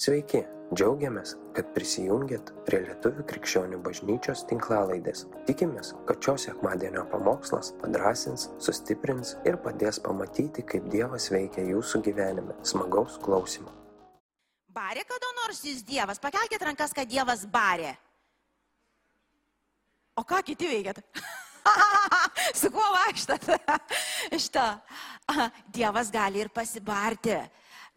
Sveiki, džiaugiamės, kad prisijungiat prie Lietuvų krikščionių bažnyčios tinklalaidės. Tikimės, kad šios sekmadienio pamokslas padrasins, sustiprins ir padės pamatyti, kaip Dievas veikia jūsų gyvenime. Smagaus klausimų. Barė kada nors jūs Dievas? Pakelkite rankas, kad Dievas barė. O ką kiti veikėt? Su kuo vaikštat? Šitą. Dievas gali ir pasibarti.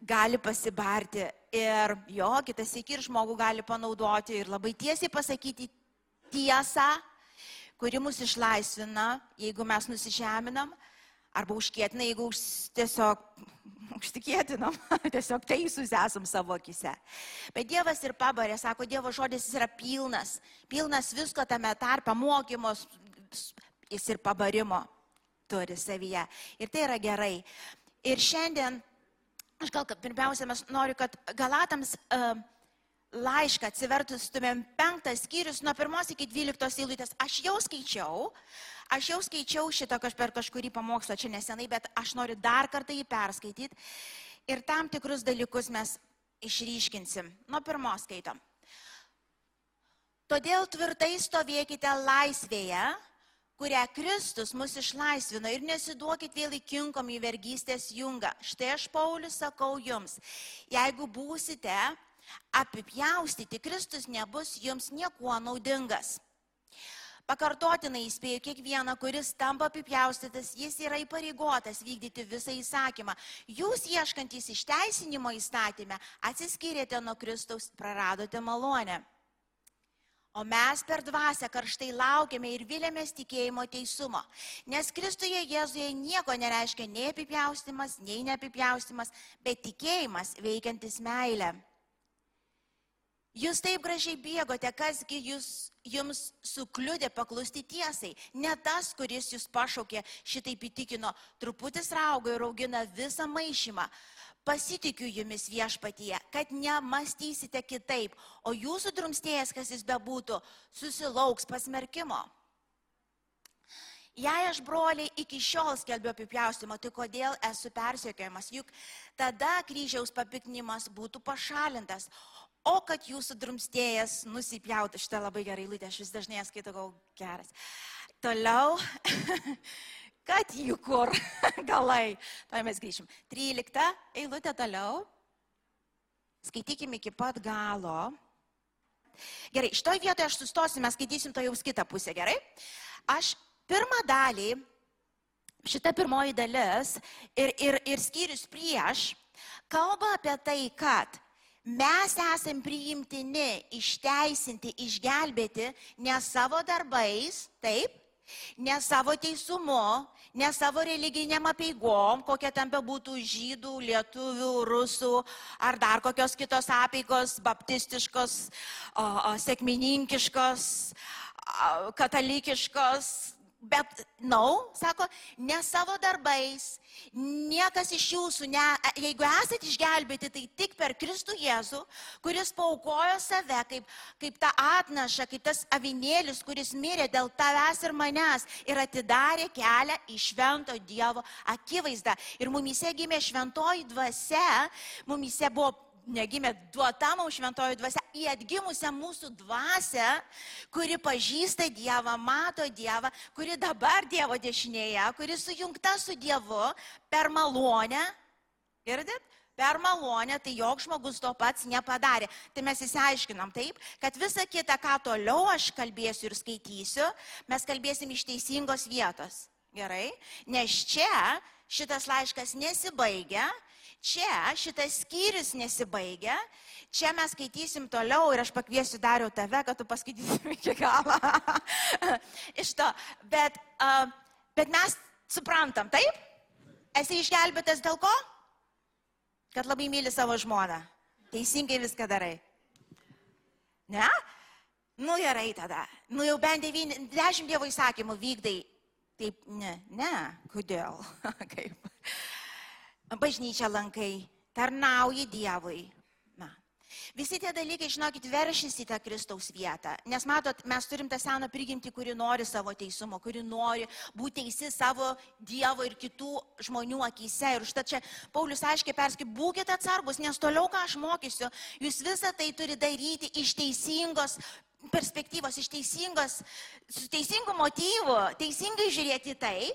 Gali pasibarti. Ir jo, kitas iki ir žmogų gali panaudoti ir labai tiesiai pasakyti tiesą, kuri mus išlaisvina, jeigu mes nusižeminam, arba užkėtina, jeigu už, tiesiog užtikėtinam, tiesiog teisūs esam savo akise. Bet Dievas ir pabarė, sako, Dievo žodis yra pilnas, pilnas visko tame tarpe, mokymos, jis ir pabarimo turi savyje. Ir tai yra gerai. Ir šiandien, aš gal pirmiausia, mes noriu, kad Galatams uh, laišką atsivertustumėm penktas skyrius nuo pirmos iki dvyliktos eilutės. Aš jau skaičiau, aš jau skaičiau šitą kaž per kažkurį pamokslą čia nesenai, bet aš noriu dar kartą jį perskaityti ir tam tikrus dalykus mes išryškinsim. Nuo pirmos skaitom. Todėl tvirtai stovėkite laisvėje, kurią Kristus mus išlaisvino ir nesiduokit vėl įkinkom į vergystės jungą. Štai aš Paulius sakau jums, jeigu būsite apipjaustyti, Kristus nebus jums niekuo naudingas. Pakartotinai įspėju kiekvieną, kuris tampa apipjaustytas, jis yra įpareigotas vykdyti visą įsakymą. Jūs ieškantys išteisinimo įstatymę atsiskyrėte nuo Kristaus, praradote malonę. O mes per dvasę karštai laukiame ir vilėmės tikėjimo teisumo. Nes Kristuje Jėzuje nieko nereiškia nei apipjaustimas, nei neapipjaustimas, bet tikėjimas veikiantis meilę. Jūs taip gražiai bėgote, kasgi jūs, jums sukliudė paklusti tiesai. Ne tas, kuris jūs pašaukė, šitaip įtikino, truputis raugo ir augina visą maišymą. Pasitikiu jumis viešpatyje, kad nemastysite kitaip, o jūsų drumstėjas, kas jis bebūtų, susilauks pasmerkimo. Jei aš broliai iki šiol skelbiu apipjaustimą, tai kodėl esu persiekiojamas? Juk tada kryžiaus papiknimas būtų pašalintas, o kad jūsų drumstėjas nusipjautų. Šitą labai gerai lūtę, aš vis dažnai skaitau, gal geras. Toliau, kad jų kur galai. Tuoj mes grįšim. 13 eilutė toliau. Skaitykime iki pat galo. Gerai, šitoje vietoje aš sustosiu, mes skaitysim to jau kitą pusę, gerai? Aš pirmą dalį, šita pirmoji dalis ir, ir, ir skyrius prieš, kalba apie tai, kad mes esam priimtini, išteisinti, išgelbėti ne savo darbais, taip, ne savo teisumu, ne savo religiniam apieigom, kokia ten bebūtų žydų, lietuvių, rusų ar dar kokios kitos apieigos, baptistiškos, o, o, sėkmininkiškos, o, katalikiškos, Bet, na, no, sako, ne savo darbais, niekas iš jūsų, ne, jeigu esate išgelbėti, tai tik per Kristų Jėzų, kuris paukojo save kaip, kaip tą atnašą, kaip tas avinėlis, kuris mirė dėl tavęs ir manęs ir atidarė kelią į švento Dievo akivaizdą. Ir mumise gimė šventoji dvasia, mumise buvo negimė duota mums šventoji dvasia, į atgimusią mūsų dvasę, kuri pažįsta Dievą, mato Dievą, kuri dabar Dievo dešinėje, kuri sujungta su Dievu per malonę. Girdit? Per malonę, tai jok žmogus to pats nepadarė. Tai mes įsiaiškinam taip, kad visa kita, ką toliau aš kalbėsiu ir skaitysiu, mes kalbėsim iš teisingos vietos. Gerai? Nes čia šitas laiškas nesibaigia, čia šitas skyrius nesibaigia, čia mes skaitysim toliau ir aš pakviesiu dariau tave, kad tu paskaitysim iki galo. Iš to, bet, uh, bet mes suprantam, taip? Esi išgelbėtas dėl ko? Kad labai myli savo žmoną. Teisingai viską darai. Ne? Nu gerai tada. Nu jau bent 9, 10 dievo įsakymų vykdai. Taip, ne, ne, kodėl? Kaip? Bažnyčią lankai, tarnauji Dievui. Na. Visi tie dalykai, žinokit, veršys į tą Kristaus vietą. Nes matot, mes turim tą seną prigimtį, kuri nori savo teisumo, kuri nori būti teisi savo Dievo ir kitų žmonių akise. Ir štai čia Paulius aiškiai perskip, būkite atsargus, nes toliau ką aš mokysiu, jūs visą tai turi daryti iš teisingos perspektyvos, iš teisingos, su teisingu motyvu, teisingai žiūrėti tai,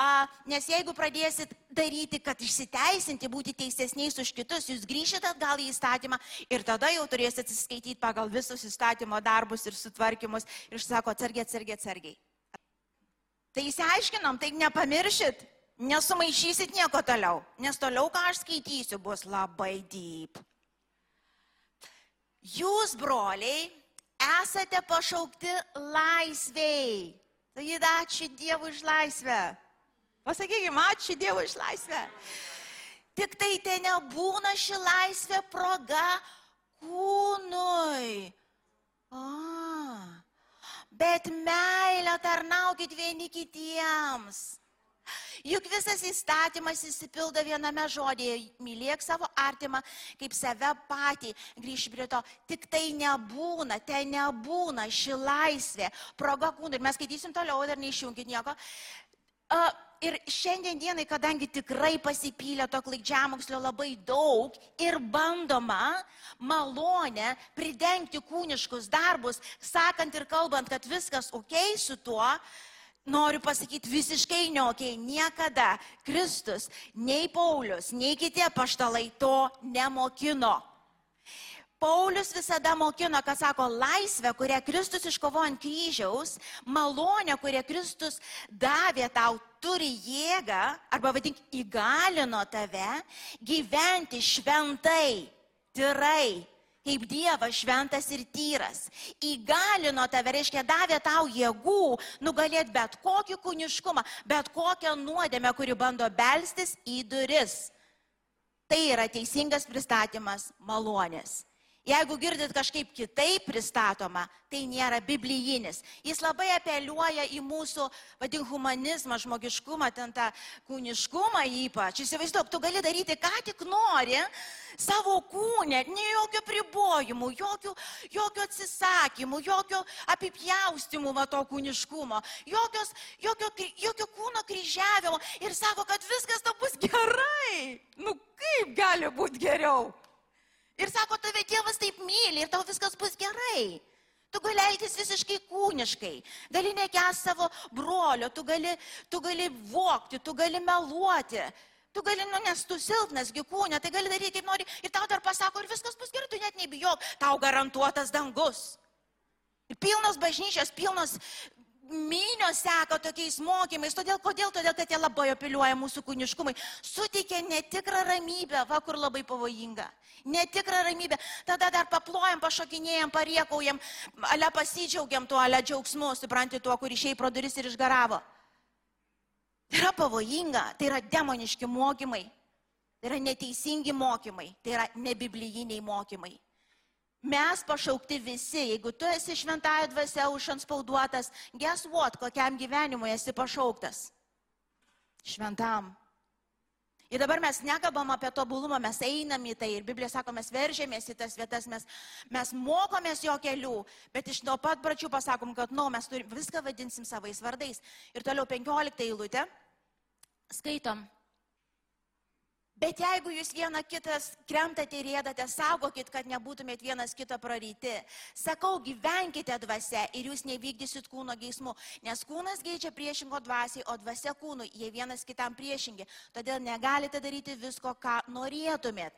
a, nes jeigu pradėsit daryti, kad išsiteisinti, būti teisesniais už kitus, jūs grįšite atgal į įstatymą ir tada jau turėsite atsiskaityti pagal visus įstatymo darbus ir sutvarkymus ir sako, atsargiai, atsargiai, atsargiai. Tai įsiaiškinom, tai nepamiršit, nesumaišysit nieko toliau, nes toliau, ką aš skaitysiu, bus labai deep. Jūs, broliai, esate pašaukti laisviai. Taigi, ačiū Dievui už laisvę. Pasakykime, ačiū Dievui iš laisvę. Tik tai ten nebūna ši laisvė proga kūnui. A, bet meilę tarnaukit vieni kitiems. Juk visas įstatymas įsipildo viename žodėje - mylėk savo artimą kaip save patį. Grįž prie to, tik tai nebūna, ten nebūna ši laisvė, proga kūnui. Ir mes skaitysim toliau, dar neišjungit nieko. Uh, ir šiandien dienai, kadangi tikrai pasipylė to klaidžiamokslio labai daug ir bandoma malonę pridengti kūniškus darbus, sakant ir kalbant, kad viskas ok su tuo, noriu pasakyti visiškai neokiai, niekada Kristus, nei Paulius, nei kiti paštalai to nemokino. Paulius visada mokino, kad sako, laisvę, kurią Kristus iškovojo ant kryžiaus, malonę, kurią Kristus davė tau, turi jėgą, arba vadink, įgalino tave gyventi šventai, tyrai, kaip Dievas šventas ir tyras. Įgalino tave, reiškia, davė tau jėgų nugalėti bet kokį kūniškumą, bet kokią nuodėmę, kuri bando belstis į duris. Tai yra teisingas pristatymas malonės. Jeigu girdit kažkaip kitaip pristatoma, tai nėra biblijinis. Jis labai apeliuoja į mūsų, vadink, humanizmą, žmogiškumą, ten tą kūniškumą ypač. Įsivaizduok, tu gali daryti, ką tik nori, savo kūnę, ne jokio pribojimų, jokio, jokio atsisakymų, jokio apipjaustimų va to kūniškumo, jokios, jokio, jokio kūno kryžiavimo ir sako, kad viskas to bus gerai. Nu kaip gali būti geriau? Ir sako, tave Dievas taip myli ir tau viskas bus gerai. Tu gali elgtis visiškai kūniškai, gali nekęs savo brolio, tu gali, tu gali vokti, tu gali meluoti, tu gali, nu, nes tu silpnas, gykūnė, tai gali daryti kaip nori ir tau dar pasako, ir viskas bus gerai, tu net nebijok, tau garantuotas dangus. Pilnos bažnyčios, pilnos minios seka tokiais mokymais. Todėl, kodėl? Todėl, kad jie labai apeliuoja mūsų kūniškumai. Suteikia netikrą ramybę, va kur labai pavojinga. Netikrą ramybę. Tada dar paplojam, pašokinėjam, pariekaujam, ale pasidžiaugiam tuo, ale džiaugsmu, supranti tuo, kur išėjai pro duris ir išgaravo. Tai yra pavojinga, tai yra demoniški mokymai, tai yra neteisingi mokymai, tai yra nebiblijiniai mokymai. Mes pašaukti visi, jeigu tu esi šventąją dvasia užanspauduotas, what, kokiam gyvenimui esi pašauktas? Šventam. Ir dabar mes nekalbam apie tobulumą, mes einam į tai ir Biblija sako, mes veržėmės į tas vietas, mes, mes mokomės jo kelių, bet iš nuo pat pradžių pasakom, kad, nu, mes turim, viską vadinsim savais vardais. Ir toliau 15 eilutė, skaitom. Bet jeigu jūs vieną kitas krentate ir rėdate, saugokit, kad nebūtumėt vienas kito praryti. Sakau, gyvenkite dvasia ir jūs nevykdysit kūno geismų, nes kūnas geidžia priešingo dvasiai, o dvasia kūnui, jie vienas kitam priešingi. Todėl negalite daryti visko, ką norėtumėt.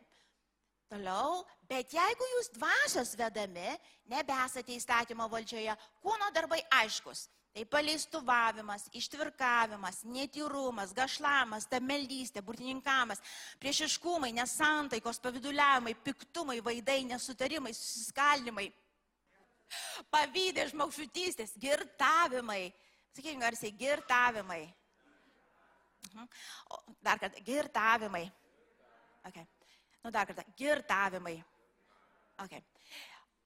Toliau, bet jeigu jūs dvasios vedami, nebesate įstatymo valdžioje, kūno darbai aiškus. Tai paleistuvavimas, ištvirkavimas, netyrumas, gašlamas, tameldystė, burtininkamas, priešiškumai, nesantaikos, paviduliavimai, piktumai, vaidai, nesutarimai, susiskaldimai, pavydė, žmogžudystės, girtavimai. Sakykime, garsiai, girtavimai. Mhm. O, dar kartą, girtavimai. Okay. Nu, dar kartą, girtavimai. Okay.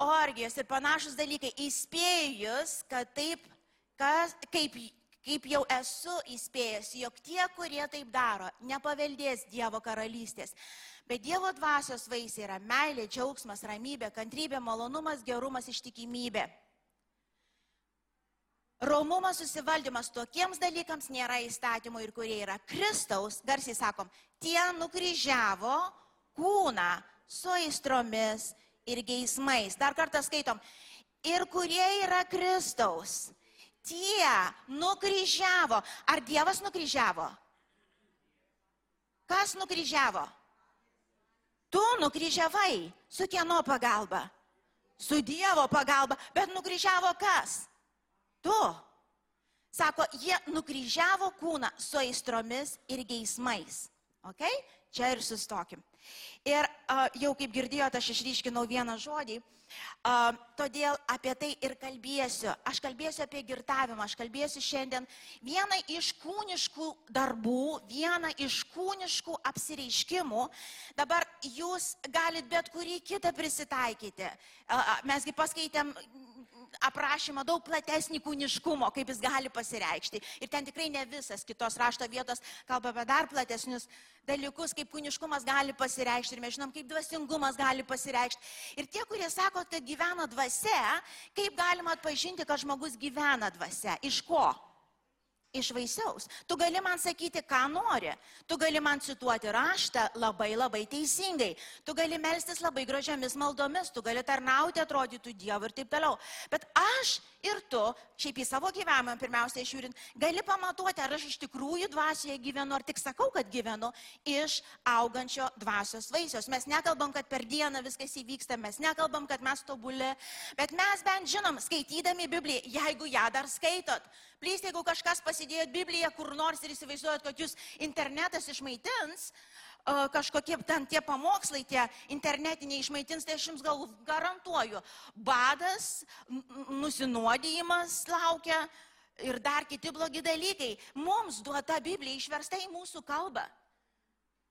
Orgijos ir panašus dalykai įspėjus, kad taip kas, kaip, kaip jau esu įspėjęs, jog tie, kurie taip daro, nepaveldės Dievo karalystės. Bet Dievo dvasios vaisiai yra meilė, džiaugsmas, ramybė, kantrybė, malonumas, gerumas, ištikimybė. Romumas susivaldymas tokiems dalykams nėra įstatymų ir kurie yra Kristaus, garsiai sakom, tie nukryžiavo kūną su aistromis ir geismais. Dar kartą skaitom, ir kurie yra Kristaus, tie nukryžiavo. Ar Dievas nukryžiavo? Kas nukryžiavo? Tu nukryžiavai. Su kieno pagalba? Su Dievo pagalba. Bet nukryžiavo kas? Tu. Sako, jie nukryžiavo kūną su aistromis ir geismais. Ok? Čia ir sustokim. Ir uh, jau kaip girdėjote, aš išryškinau vieną žodį. Uh, todėl apie tai ir kalbėsiu. Aš kalbėsiu apie girtavimą, aš kalbėsiu šiandien vieną iš kūniškų darbų, vieną iš kūniškų apsireiškimų. Dabar jūs galit bet kurį kitą prisitaikyti. Mesgi paskaitėm aprašymą daug platesnį kūniškumo, kaip jis gali pasireikšti. Ir ten tikrai ne visas kitos rašto vietos kalba apie dar platesnius dalykus, kaip kūniškumas gali pasireikšti. Ir mes žinom, kaip dvasingumas gali pasireikšti. Ir tie, kurie sako, kad gyvena dvasia, kaip galima atpažinti, kad žmogus gyvena dvasia? Iš ko? Iš vaisiaus. Tu gali man sakyti, ką nori. Tu gali man cituoti raštą labai labai teisingai. Tu gali melstis labai gražiamis maldomis. Tu gali tarnauti, atrodytų Dievui ir taip toliau. Bet aš ir tu, šiaip į savo gyvenimą pirmiausia žiūrint, gali pamatuoti, ar aš iš tikrųjų dvasioje gyvenu, ar tik sakau, kad gyvenu iš augančio dvasios vaisios. Mes nekalbam, kad per dieną viskas įvyksta, mes nekalbam, kad mes tobuli, bet mes bent žinom, skaitydami Bibliją, jeigu ją dar skaitot, plys, jeigu kažkas pasidėjot Bibliją kur nors ir įsivaizduojat, kad jūs internetas išmaitins, kažkokie ten tie pamokslai, tie internetiniai išmaitins, tai aš jums gal garantuoju, badas, nusinuodijimas laukia ir dar kiti blogi dalykai. Mums duota Biblija išversta į mūsų kalbą.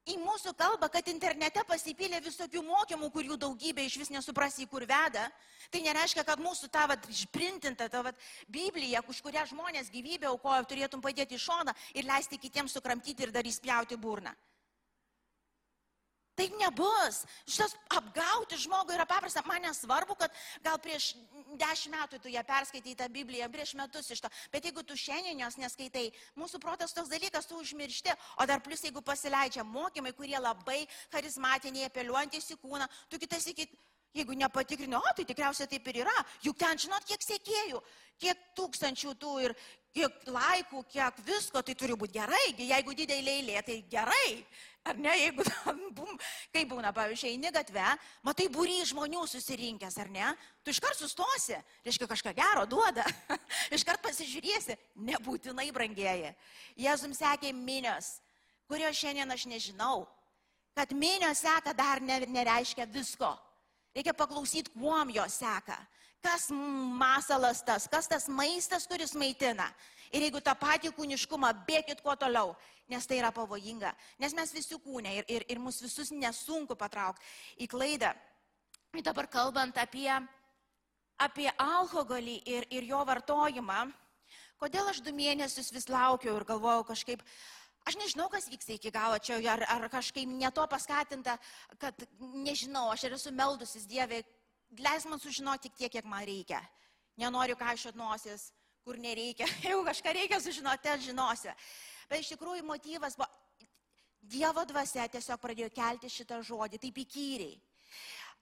Į mūsų kalbą, kad internete pasipylė visokių mokymų, kurių daugybė iš vis nesuprasi, kur veda. Tai nereiškia, kad mūsų ta vat, išprintinta, ta vat, Biblija, už kurią žmonės gyvybę aukojo, turėtum padėti į šoną ir leisti kitiems sukramtyti ir dar įspjauti burną. Taip nebus. Šitas apgauti žmogų yra paprasta. Man nesvarbu, kad gal prieš dešimt metų tu ją perskaitai tą Bibliją, prieš metus iš to. Bet jeigu tu šiandien jos neskaitai, mūsų protas toks dalykas, tu užmiršti. O dar plus, jeigu pasileidžia mokymai, kurie labai charizmatiniai, apeliuojantys į kūną, tu kitas iki, jeigu nepatikrini, o tai tikriausiai taip ir yra. Juk ten žinot, kiek sėkėjų, kiek tūkstančių tų ir kiek laikų, kiek visko, tai turi būti gerai. Jeigu didelė eilė, tai gerai. Ar ne, jeigu, bum, kai būna, pavyzdžiui, eini gatve, matai būry žmonių susirinkęs, ar ne, tu iškart sustosi, reiškia kažką gero duoda, iškart pasižiūrėsi, nebūtinai brangieji. Jėzum sekė minios, kurio šiandien aš nežinau, kad minios seka dar ne, nereiškia visko. Reikia paklausyti, kuom jo seka. Kas masalas tas, kas tas maistas, kuris maitina. Ir jeigu tą patį kūniškumą bėkit kuo toliau, nes tai yra pavojinga. Nes mes visi kūnė ir, ir, ir mus visus nesunku patraukti į klaidą. Ir dabar kalbant apie, apie alkoholį ir, ir jo vartojimą, kodėl aš du mėnesius vis laukiau ir galvojau kažkaip, aš nežinau, kas vyksta iki galo čia, ar, ar kažkaip ne to paskatinta, kad nežinau, aš esu meldusis Dievė, leis man sužinoti tik tiek, kiek man reikia. Nenoriu kažkot nosis, kur nereikia. Jeigu kažką reikia sužinoti, ten žinosi. Bet iš tikrųjų motyvas buvo, Dievo dvasia tiesiog pradėjo kelti šitą žodį, taip įkyriai.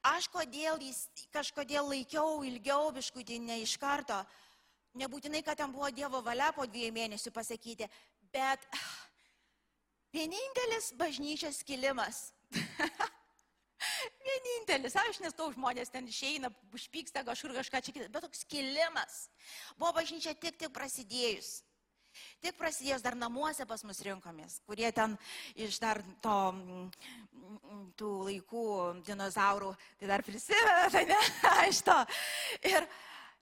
Aš kodėl jis kažkodėl laikiau ilgiau, biškutį ne iš karto, nebūtinai, kad ten buvo Dievo valia po dviejų mėnesių pasakyti, bet vienintelis bažnyčios kilimas. Vienintelis, aš nesau žmonės ten išeina, užpyksta kažkur kažką čia kitą, bet toks kilimas. Buvo bažnyčia tik tik prasidėjus. Tik prasidėjus dar namuose pas mus rinkomės, kurie ten iš dar to, tų laikų dinozaurų, tai dar prisimena, ne, iš to. Ir,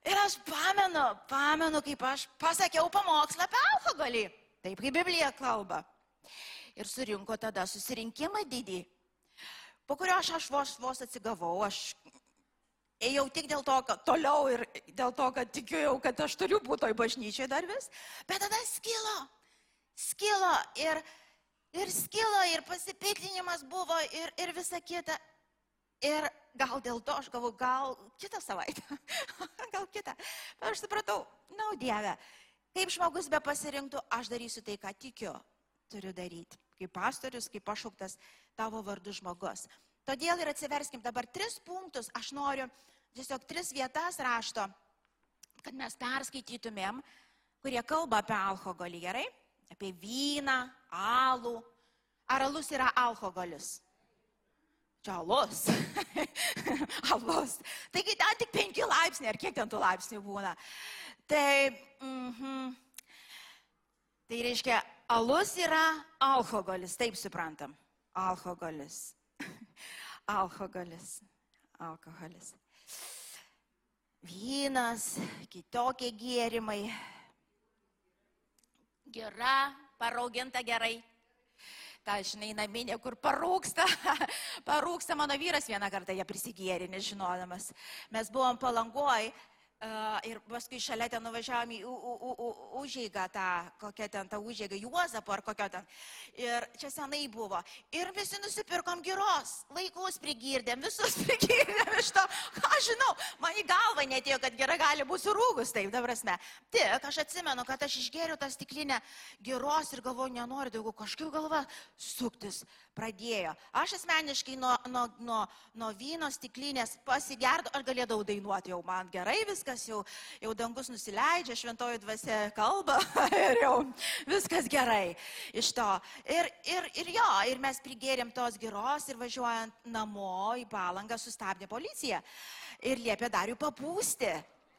ir aš pamenu, pamenu, kaip aš pasakiau pamokslą apie alkoholį, taip kaip Biblija kalba. Ir surinko tada susirinkimą didį po kurio aš, aš vos, vos atsigavau, aš ėjau tik dėl to, kad toliau ir dėl to, kad tikėjau, kad aš turiu būti toj bažnyčiai dar vis, bet tada skilo, skilo ir Ir skilo, ir pasipiktinimas buvo, ir, ir visa kita. Ir gal dėl to aš galvoju, gal kitą savaitę, gal kitą. Bet aš supratau, na, Dieve, kaip žmogus be pasirinktų, aš darysiu tai, ką tikiu, turiu daryti. Kaip pastorius, kaip pašauktas tavo vardu žmogus. Todėl ir atsiverskim dabar tris punktus. Aš noriu tiesiog tris vietas rašto, kad mes perskaitytumėm, kurie kalba apie alkoholį, gerai? apie vyną, alų. Ar alus yra alkoholis? Čia alus. alus. Taigi ten tik 5 laipsniai, ar kiek ten tų laipsnių būna. Tai, mm -hmm. tai reiškia, alus yra alkoholis, taip suprantam. Alkoholis. alkoholis. Alkoholis. Vynas, kitokie gėrimai gera, parauginta gerai. Ta, žinai, naminė, kur parūksta. parūksta mano vyras vieną kartą ją prisigėrė, nežinodamas. Mes buvom palangoj ir paskui šalia ten nuvažiavom į užėgą, tą, kokią ten tą užėgą, Juozapą ar kokią ten. Ir čia senai buvo. Ir visi nusipirkom giros, laikus prigirdėm, visus prigirdėm iš to, ką žinau, man į galvą netėjo, kad gera gali būti surūgus, taip, dabar prasme. Tik aš atsimenu, kad aš išgėriau tą stiklinę giros ir galvoju, nenoriu daugiau kažkaip galva suktis pradėjo. Aš asmeniškai nuo, nuo, nuo, nuo vyno stiklinės pasigerdau, aš galėdavau dainuoti jau man gerai viskas, jau, jau dangus nusileidžia, šventoji dvasia kalba ir jau viskas gerai iš to. Ir, ir, ir jo, ir mes prigėrėm tos geros ir važiuojant namo į palangą sustabdė policija ir liepė dar jų papūsti.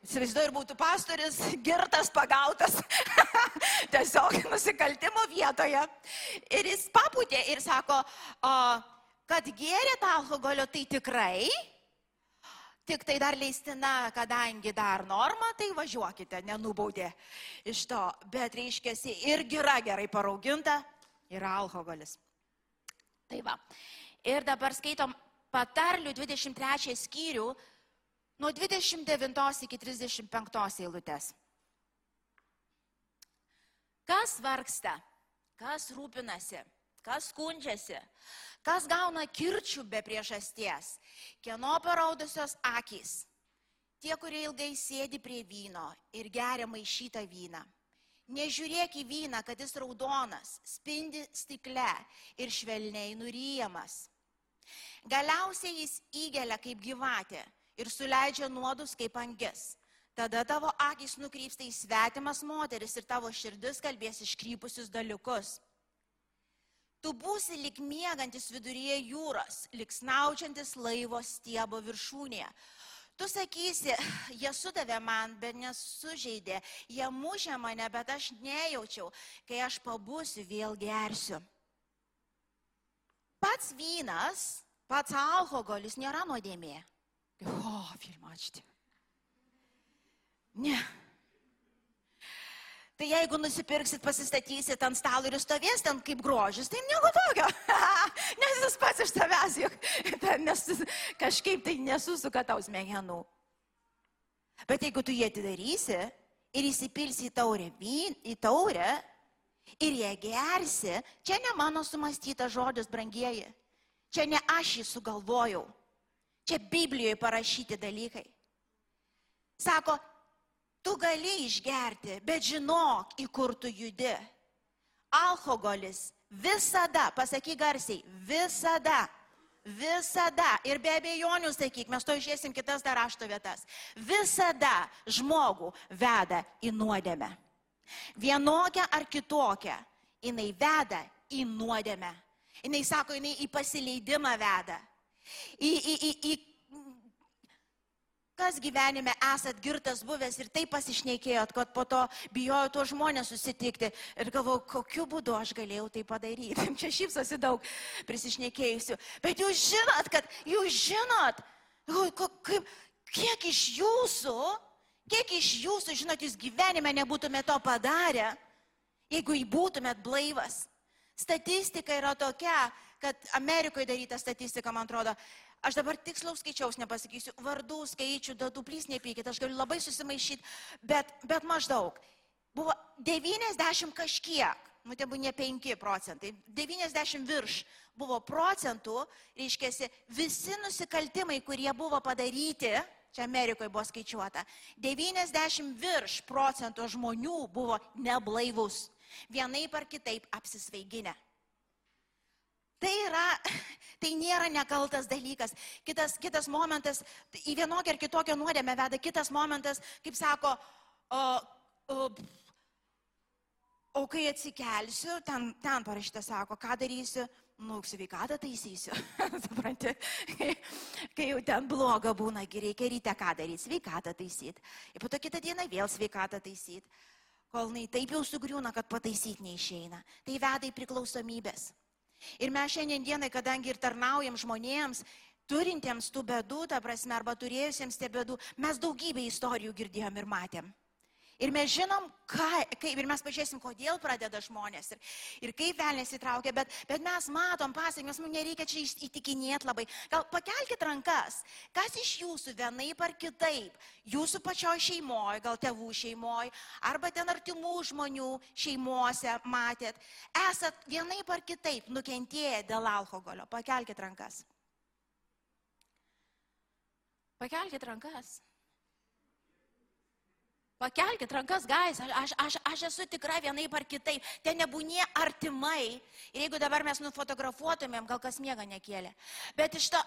Įsivaizduoju, ir būtų pastoris girtas pagautas tiesiog nusikaltimo vietoje. Ir jis paputė ir sako, o, kad gėrėt alkoholio, tai tikrai, tik tai dar leistina, kadangi dar norma, tai važiuokite, nenubaudė iš to. Bet reiškia, ir gira gerai parauginta, yra alkoholis. Tai va. Ir dabar skaitom patarlių 23 skyrių nuo 29 iki 35 eilutės. Kas vargsta, kas rūpinasi, kas skundžiasi, kas gauna kirčių be priežasties, kieno paraudusios akys, tie, kurie ilgai sėdi prie vyno ir geria maišytą vyną. Nežiūrėk į vyną, kad jis raudonas, spindi stikle ir švelniai nuryjamas. Galiausiai jis įgelia kaip gyvatė ir suleidžia nuodus kaip angis. Tada tavo akis nukrypsta į svetimas moteris ir tavo širdis kalbės iškrypusius dalykus. Tu būsi lik miegantis viduryje jūros, lik snaučiantis laivo stiebo viršūnėje. Tu sakysi, jie sudavė man, bet nesužeidė, jie mušė mane, bet aš nejaučiau, kai aš pabusiu, vėl gersiu. Pats vynas, pats alkoholis nėra nuodėmė. Filmą ačiū. Ne. Tai jeigu nusipirksit, pasistatysit ant stalo ir stovės ten kaip grožis, tai nieko tokio. Nes jis pats iš savęs juk nes, kažkaip tai nesusuka tau smegenų. Bet jeigu tu jį atidarysi ir įsipilsi į taurę, į taurę ir ją gersi, čia ne mano sumastytas žodis, brangieji. Čia ne aš jį sugalvojau. Čia Biblijoje parašyti dalykai. Sako, tu gali išgerti, bet žinok, į kur tu judi. Alkoholis visada, pasakyk garsiai, visada, visada, ir be abejonių sakyk, mes to išėsim kitas dar rašto vietas, visada žmogų veda į nuodėmę. Vienokią ar kitokią, jinai veda į nuodėmę. Jinai sako, jinai į pasileidimą veda į, į, į, į kas gyvenime esat girtas buvęs ir taip pasišnekėjot, kad po to bijojo tuos žmonės susitikti ir galvojau, kokiu būdu aš galėjau tai padaryti. Čia šypsosi daug prisišnekėjusių. Bet jūs žinot, kad jūs žinot, kaip, kiek iš jūsų, kiek iš jūsų, žinot, jūs gyvenime nebūtumėte to padarę, jeigu būtumėt blaivas. Statistika yra tokia, kad Amerikoje daryta statistika, man atrodo, aš dabar tikslaus skaičiaus nepasakysiu, vardų, skaičių, dadų, plys nepykit, aš galiu labai susimaišyti, bet, bet maždaug buvo 90 kažkiek nu tebu ne 5 procentai, 90 virš buvo procentų, reiškia, visi nusikaltimai, kurie buvo padaryti, čia Amerikoje buvo skaičiuota, 90 virš procentų žmonių buvo neblaivus, vienaip ar kitaip apsisvaiginę. Tai, yra, tai nėra nekaltas dalykas. Kitas, kitas momentas, į vienokią ar kitokią nuodėmę veda, kitas momentas, kaip sako, o, o, o kai atsikelsiu, ten, ten parašyta, sako, ką darysiu, nu, sveikatą taisysiu. Supranti, kai, kai jau ten bloga būna, reikia ryte ką daryti, sveikatą taisyti. Ir po to kitą dieną vėl sveikatą taisyti. Kol jinai taip jau sugriūna, kad pataisyti neišeina. Tai veda į priklausomybės. Ir mes šiandienai, kadangi ir tarnaujam žmonėms, turintiems tų bėdų, ta prasme, arba turėjusiems tie bėdų, mes daugybę istorijų girdėjom ir matėm. Ir mes žinom, ką, kaip, ir mes pažiūrėsim, kodėl pradeda žmonės ir, ir kaip velnės įtraukia, bet, bet mes matom pasiekmes, mums nereikia čia įtikinėti labai. Gal pakelkite rankas, kas iš jūsų vienaip ar kitaip, jūsų pačio šeimoje, gal tėvų šeimoje, arba ten artimų žmonių šeimuose matėt, esat vienaip ar kitaip nukentėję dėl alkoholio. Pakelkite rankas. Pakelkite rankas. Pakelkite rankas, gais, aš, aš, aš esu tikra vienaip ar kitaip. Ten nebūnie artimai. Ir jeigu dabar mes nufotografuotumėm, gal kas miega nekėlė. Bet iš to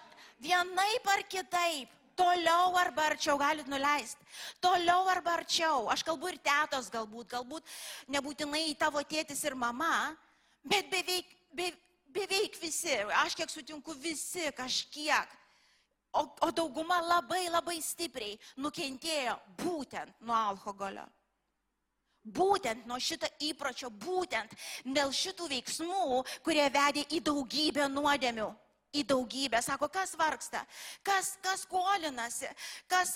vienaip ar kitaip. Toliau arba arčiau galit nuleisti. Toliau arba arčiau. Aš kalbu ir tėtos galbūt, galbūt nebūtinai tavo tėtis ir mama, bet beveik, be, beveik visi, aš kiek sutinku, visi kažkiek o, o dauguma labai labai stipriai nukentėjo būtent nuo alkoholio. Būtent nuo šito įpročio, būtent dėl šitų veiksmų, kurie vedė į daugybę nuodėmių į daugybę. Sako, kas vargsta, kas, kas skolinasi, kas,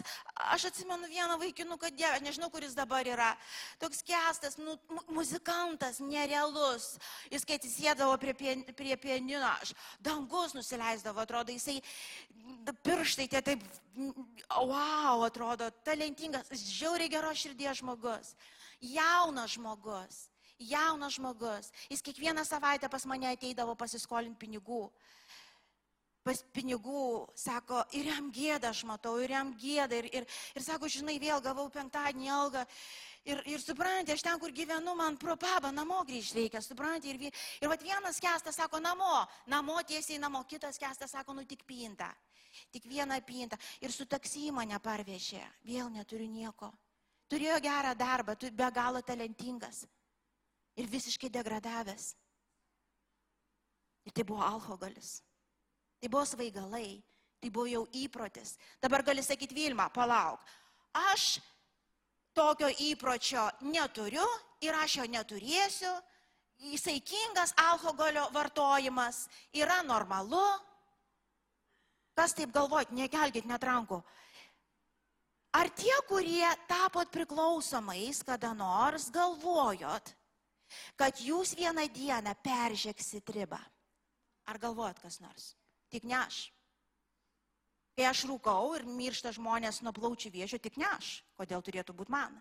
aš atsimenu vieną vaikinuką Dievę, nežinau, kuris dabar yra, toks kestas, nu, muzikantas, nerealus. Jis, kai atsisėdavo prie, pien, prie pianino, aš, dangus nusileisdavo, atrodo, jisai pirštai tie taip, wow, atrodo, talentingas, žiauriai geros širdies žmogus, jaunas žmogus. Jaunas žmogus. Jis kiekvieną savaitę pas mane ateidavo pasiskolinti pinigų pas pinigų, sako, ir jam gėda, aš matau, ir jam gėda, ir, ir, ir sako, žinai, vėl gavau penktadienį algą. Ir, ir suprantate, aš ten, kur gyvenu, man pro pabą namo grįžti reikia, suprantate. Ir, ir vat vienas kestas sako namo, namo tiesiai namo, kitas kestas sako, nu tik pinta. Tik vieną pintą. Ir su taksi mane parvežė, vėl neturiu nieko. Turėjo gerą darbą, tu be galo talentingas. Ir visiškai degradavęs. Ir tai buvo alkoholis. Tai buvo svaigalai, tai buvo jau įprotis. Dabar gali sakyti Vilma, palauk. Aš tokio įpročio neturiu ir aš jo neturėsiu. Įsaikingas alkoholio vartojimas yra normalu. Kas taip galvojat, nekelkite net rankų. Ar tie, kurie tapot priklausomais, kada nors galvojot, kad jūs vieną dieną peržėksit ribą? Ar galvojat kas nors? Tik ne aš. Kai aš rūkau ir miršta žmonės nuo plaučių vėžio, tik ne aš. Kodėl turėtų būti man?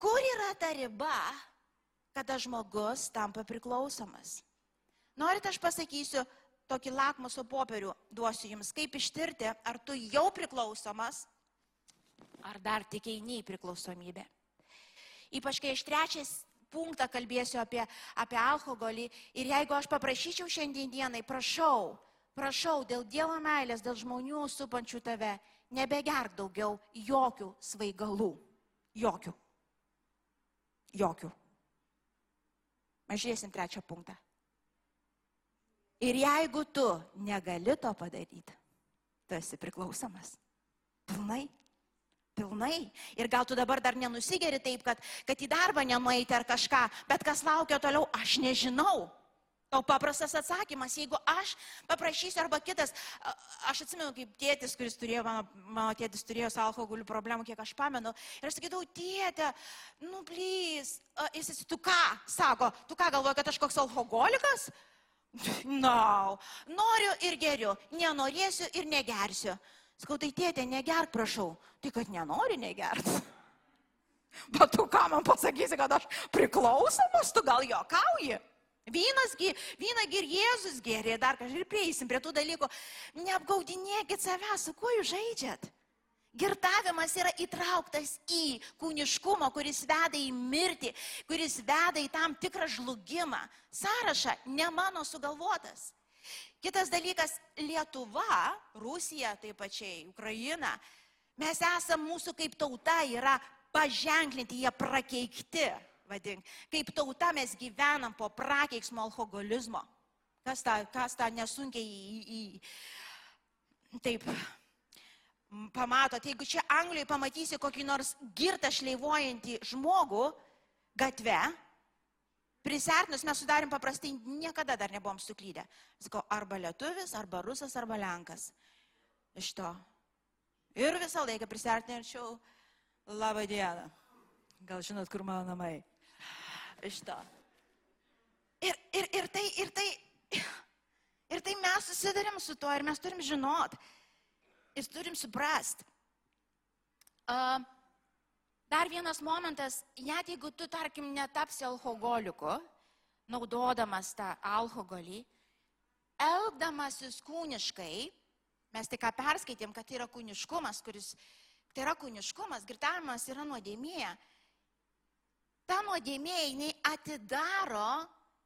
Kur yra ta riba, kada žmogus tampa priklausomas? Norit, aš pasakysiu tokį lakmuso popierių, duosiu jums, kaip ištirti, ar tu jau priklausomas, ar dar tik eini į priklausomybę. Ypač kai iš trečias punktą kalbėsiu apie, apie alkoholį. Ir jeigu aš paprašyčiau šiandien dienai, prašau, prašau dėl Dievo meilės, dėl žmonių supančių tave, nebegerk daugiau jokių svaigalų. Jokių. Jokių. Mes žiūrėsim trečią punktą. Ir jeigu tu negali to padaryti, tu esi priklausomas. Pilnai Pilnai. Ir gal tu dabar dar nenusigeri taip, kad, kad į darbą nenueiti ar kažką, bet kas laukia toliau, aš nežinau. O paprastas atsakymas, jeigu aš paprašysiu arba kitas, aš atsimenu, kaip tėtis, kuris turėjo, mano, mano tėtis turėjo su alkoholiu problemų, kiek aš pamenu, ir aš sakydavau, tėtė, nu, plys, jis, jis, tu ką, sako, tu ką galvoji, kad aš koks alkoholikas? Na, no. noriu ir geriu, nenorėsiu ir negersiu. Sakau, tai tėtė, negerk, prašau. Tai kad nenori negert. Bet tu ką man pasakysi, kad aš priklausomas, tu gal jokauji? Vynasgi, vynagi ir Jėzus gėrė, dar kažkaip ir prieisim prie tų dalykų. Neapgaudinėkit savęs, su kuo jūs žaidžiat. Girtavimas yra įtrauktas į kūniškumą, kuris veda į mirtį, kuris veda į tam tikrą žlugimą. Sąrašą ne mano sugalvotas. Kitas dalykas - Lietuva, Rusija, taip pačiai, Ukraina. Mes esame mūsų kaip tauta yra paženklinti, jie prakeikti, vadink. Kaip tauta mes gyvenam po prakeiksmo alkoholizmo. Kas tą, kas tą nesunkiai į, į, taip pamatot, jeigu čia Anglijoje pamatysi kokį nors girtą šleivuojantį žmogų gatve, Prisertinus mes sudarėm paprastai, niekada dar nebuvom suklydę. Sakau, arba lietuvis, arba rusas, arba lenkas. Iš to. Ir visą laiką prisertinčiau, Labą dieną. Gal žinot, kur mano namai? Iš to. Ir, ir, ir, tai, ir, tai, ir tai mes susidarėm su tuo ir mes turim žinot. Ir turim suprast. Uh, dar vienas momentas, net jeigu tu, tarkim, netapsi alkoholiku, naudodamas tą alkoholį, elgdamasis kūniškai, mes tik ką perskaitėm, kad tai yra kūniškumas, kuris Tai yra kūniškumas, girtavimas yra nuodėmė. Ta nuodėmė jinai atidaro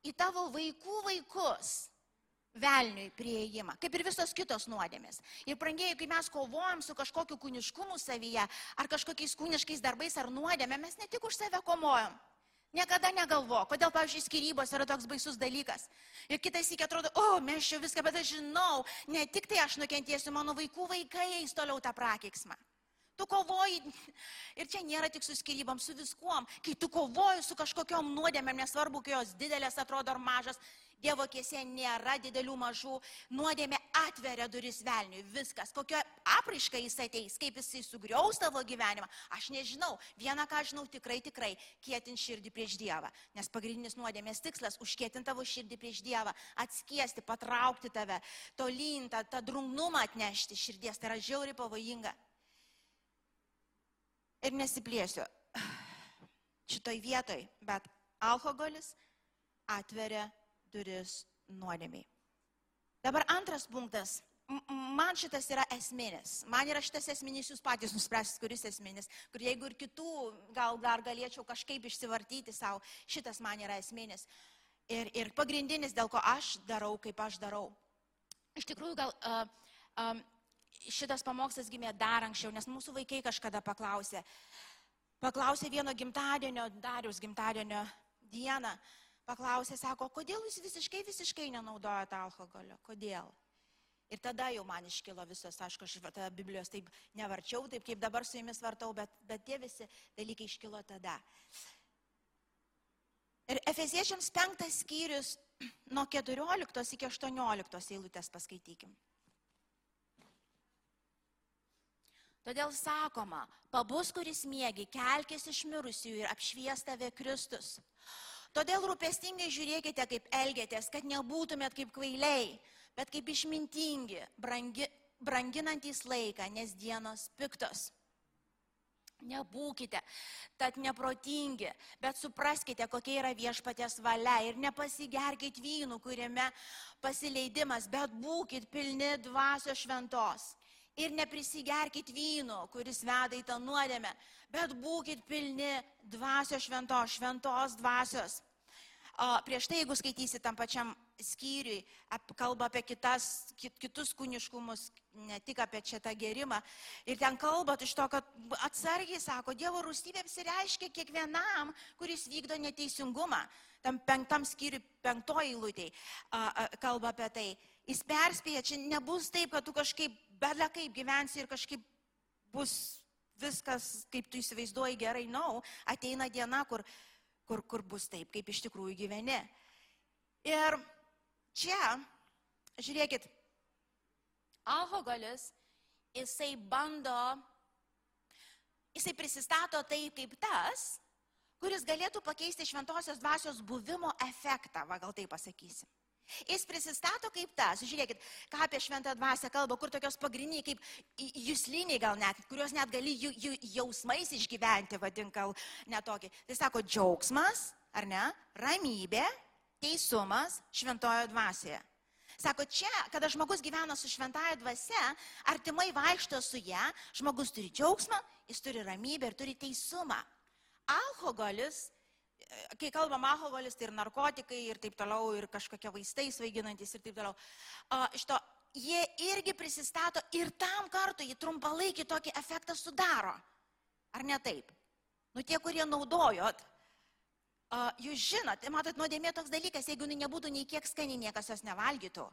į tavo vaikų vaikus velniui prieimą, kaip ir visos kitos nuodėmės. Ir prangėjai, kai mes kovojam su kažkokiu kūniškumu savyje, ar kažkokiais kūniškais darbais, ar nuodėmė, mes ne tik už save komojam. Niekada negalvo, kodėl, pavyzdžiui, skirybos yra toks baisus dalykas. Ir kitais iki atrodo, o, mes čia viską, bet aš žinau, ne tik tai aš nukentėsiu, mano vaikų vaikai eis toliau tą prakeiksmą. Tu kovoji ir čia nėra tik su skirybom, su viskuom. Kai tu kovoji su kažkokiam nuodėmėm, nesvarbu, kai jos didelės atrodo ar mažas, Dievo kėsė nėra didelių mažų, nuodėmė atveria duris velniui, viskas. Kokio apraišką jis ateis, kaip jisai sugriaus tavo gyvenimą, aš nežinau. Vieną ką žinau tikrai, tikrai, kietin širdį prieš Dievą. Nes pagrindinis nuodėmės tikslas - užkietinti tavo širdį prieš Dievą, atskiesti, patraukti tave, tolyn, tą, tą drungnumą atnešti širdies. Tai yra žiauri pavojinga ir nesiplėsiu šitoj vietoj, bet alkoholis atveria duris nuodėmiai. Dabar antras punktas. Man šitas yra esminis. Man yra šitas esminis, jūs patys nuspręsit, kuris esminis. Kur jeigu ir kitų gal dar galėčiau kažkaip išsivartyti savo, šitas man yra esminis. Ir, ir pagrindinis, dėl ko aš darau, kaip aš darau. Iš tikrųjų, gal uh, um, šitas pamokslas gimė dar anksčiau, nes mūsų vaikai kažkada paklausė. Paklausė vieno gimtadienio, Darius gimtadienio dieną. Paklausė, sako, kodėl jūs visiškai, visiškai nenaudojate alkoholio? Kodėl? Ir tada jau man iškilo visas, aišku, aš tą Biblijos taip nevarčiau, taip kaip dabar su jumis vartau, bet, bet tie visi dalykai iškilo tada. Ir Efeziečiams penktas skyrius nuo 14 iki 18 eilutės paskaitykim. Todėl sakoma, pabus, kuris mėgi, kelkis iš mirusiųjų ir apšvies tave Kristus. Todėl rūpestingai žiūrėkite, kaip elgėtės, kad nebūtumėt kaip kvailiai, bet kaip išmintingi, brangi, branginantys laiką, nes dienos piktos. Nebūkite, tad neprotingi, bet supraskite, kokia yra viešpatės valia ir nepasigerkit vynų, kuriame pasileidimas, bet būkit pilni dvasios šventos ir neprisigerkit vyno, kuris veda į tą nuodėmę, bet būkite pilni dvasios šventos, šventos dvasios. O prieš tai, jeigu skaitysi tam pačiam skyriui, ap, kalba apie kitas, kit, kitus kūniškumus, ne tik apie čia tą gerimą. Ir ten kalba iš to, kad atsargiai sako, Dievo rūstybė apsireiškia kiekvienam, kuris vykdo neteisingumą. Tam penktam skyriui, penktoji lūtė kalba apie tai. Jis perspėja, čia nebus taip, kad tu kažkaip belė kaip gyvensi ir kažkaip bus viskas, kaip tu įsivaizduoji gerai, nau, no, ateina diena, kur, kur, kur bus taip, kaip iš tikrųjų gyveni. Ir čia, žiūrėkit, alkoholis, jisai bando, jisai prisistato taip kaip tas, kuris galėtų pakeisti šventosios dvasios buvimo efektą, va gal tai pasakysim. Jis prisistato kaip tas, žiūrėkit, ką apie šventą dvasę kalba, kur tokios pagrindiniai, kaip jūsliniai gal net, kuriuos net gali jų, jų, jausmais išgyventi, vadink gal netokį. Tai sako džiaugsmas, ar ne, ramybė, teisumas šventojo dvasėje. Sako, čia, kada žmogus gyvena su šventąją dvasia, artimai vaikšto su ją, žmogus turi džiaugsmą, jis turi ramybę ir turi teisumą. Alkoholis kai kalbam alkoholis, tai ir narkotikai, ir taip toliau, ir kažkokie vaistai svaiginantis, ir taip toliau. Šito, jie irgi prisistato ir tam kartu į trumpalaikį tokį efektą sudaro. Ar ne taip? Nu tie, kurie naudojot, jūs žinot, matot, nuodėmė toks dalykas, jeigu nebūtų nei kiek skani, niekas jos nevalgytų.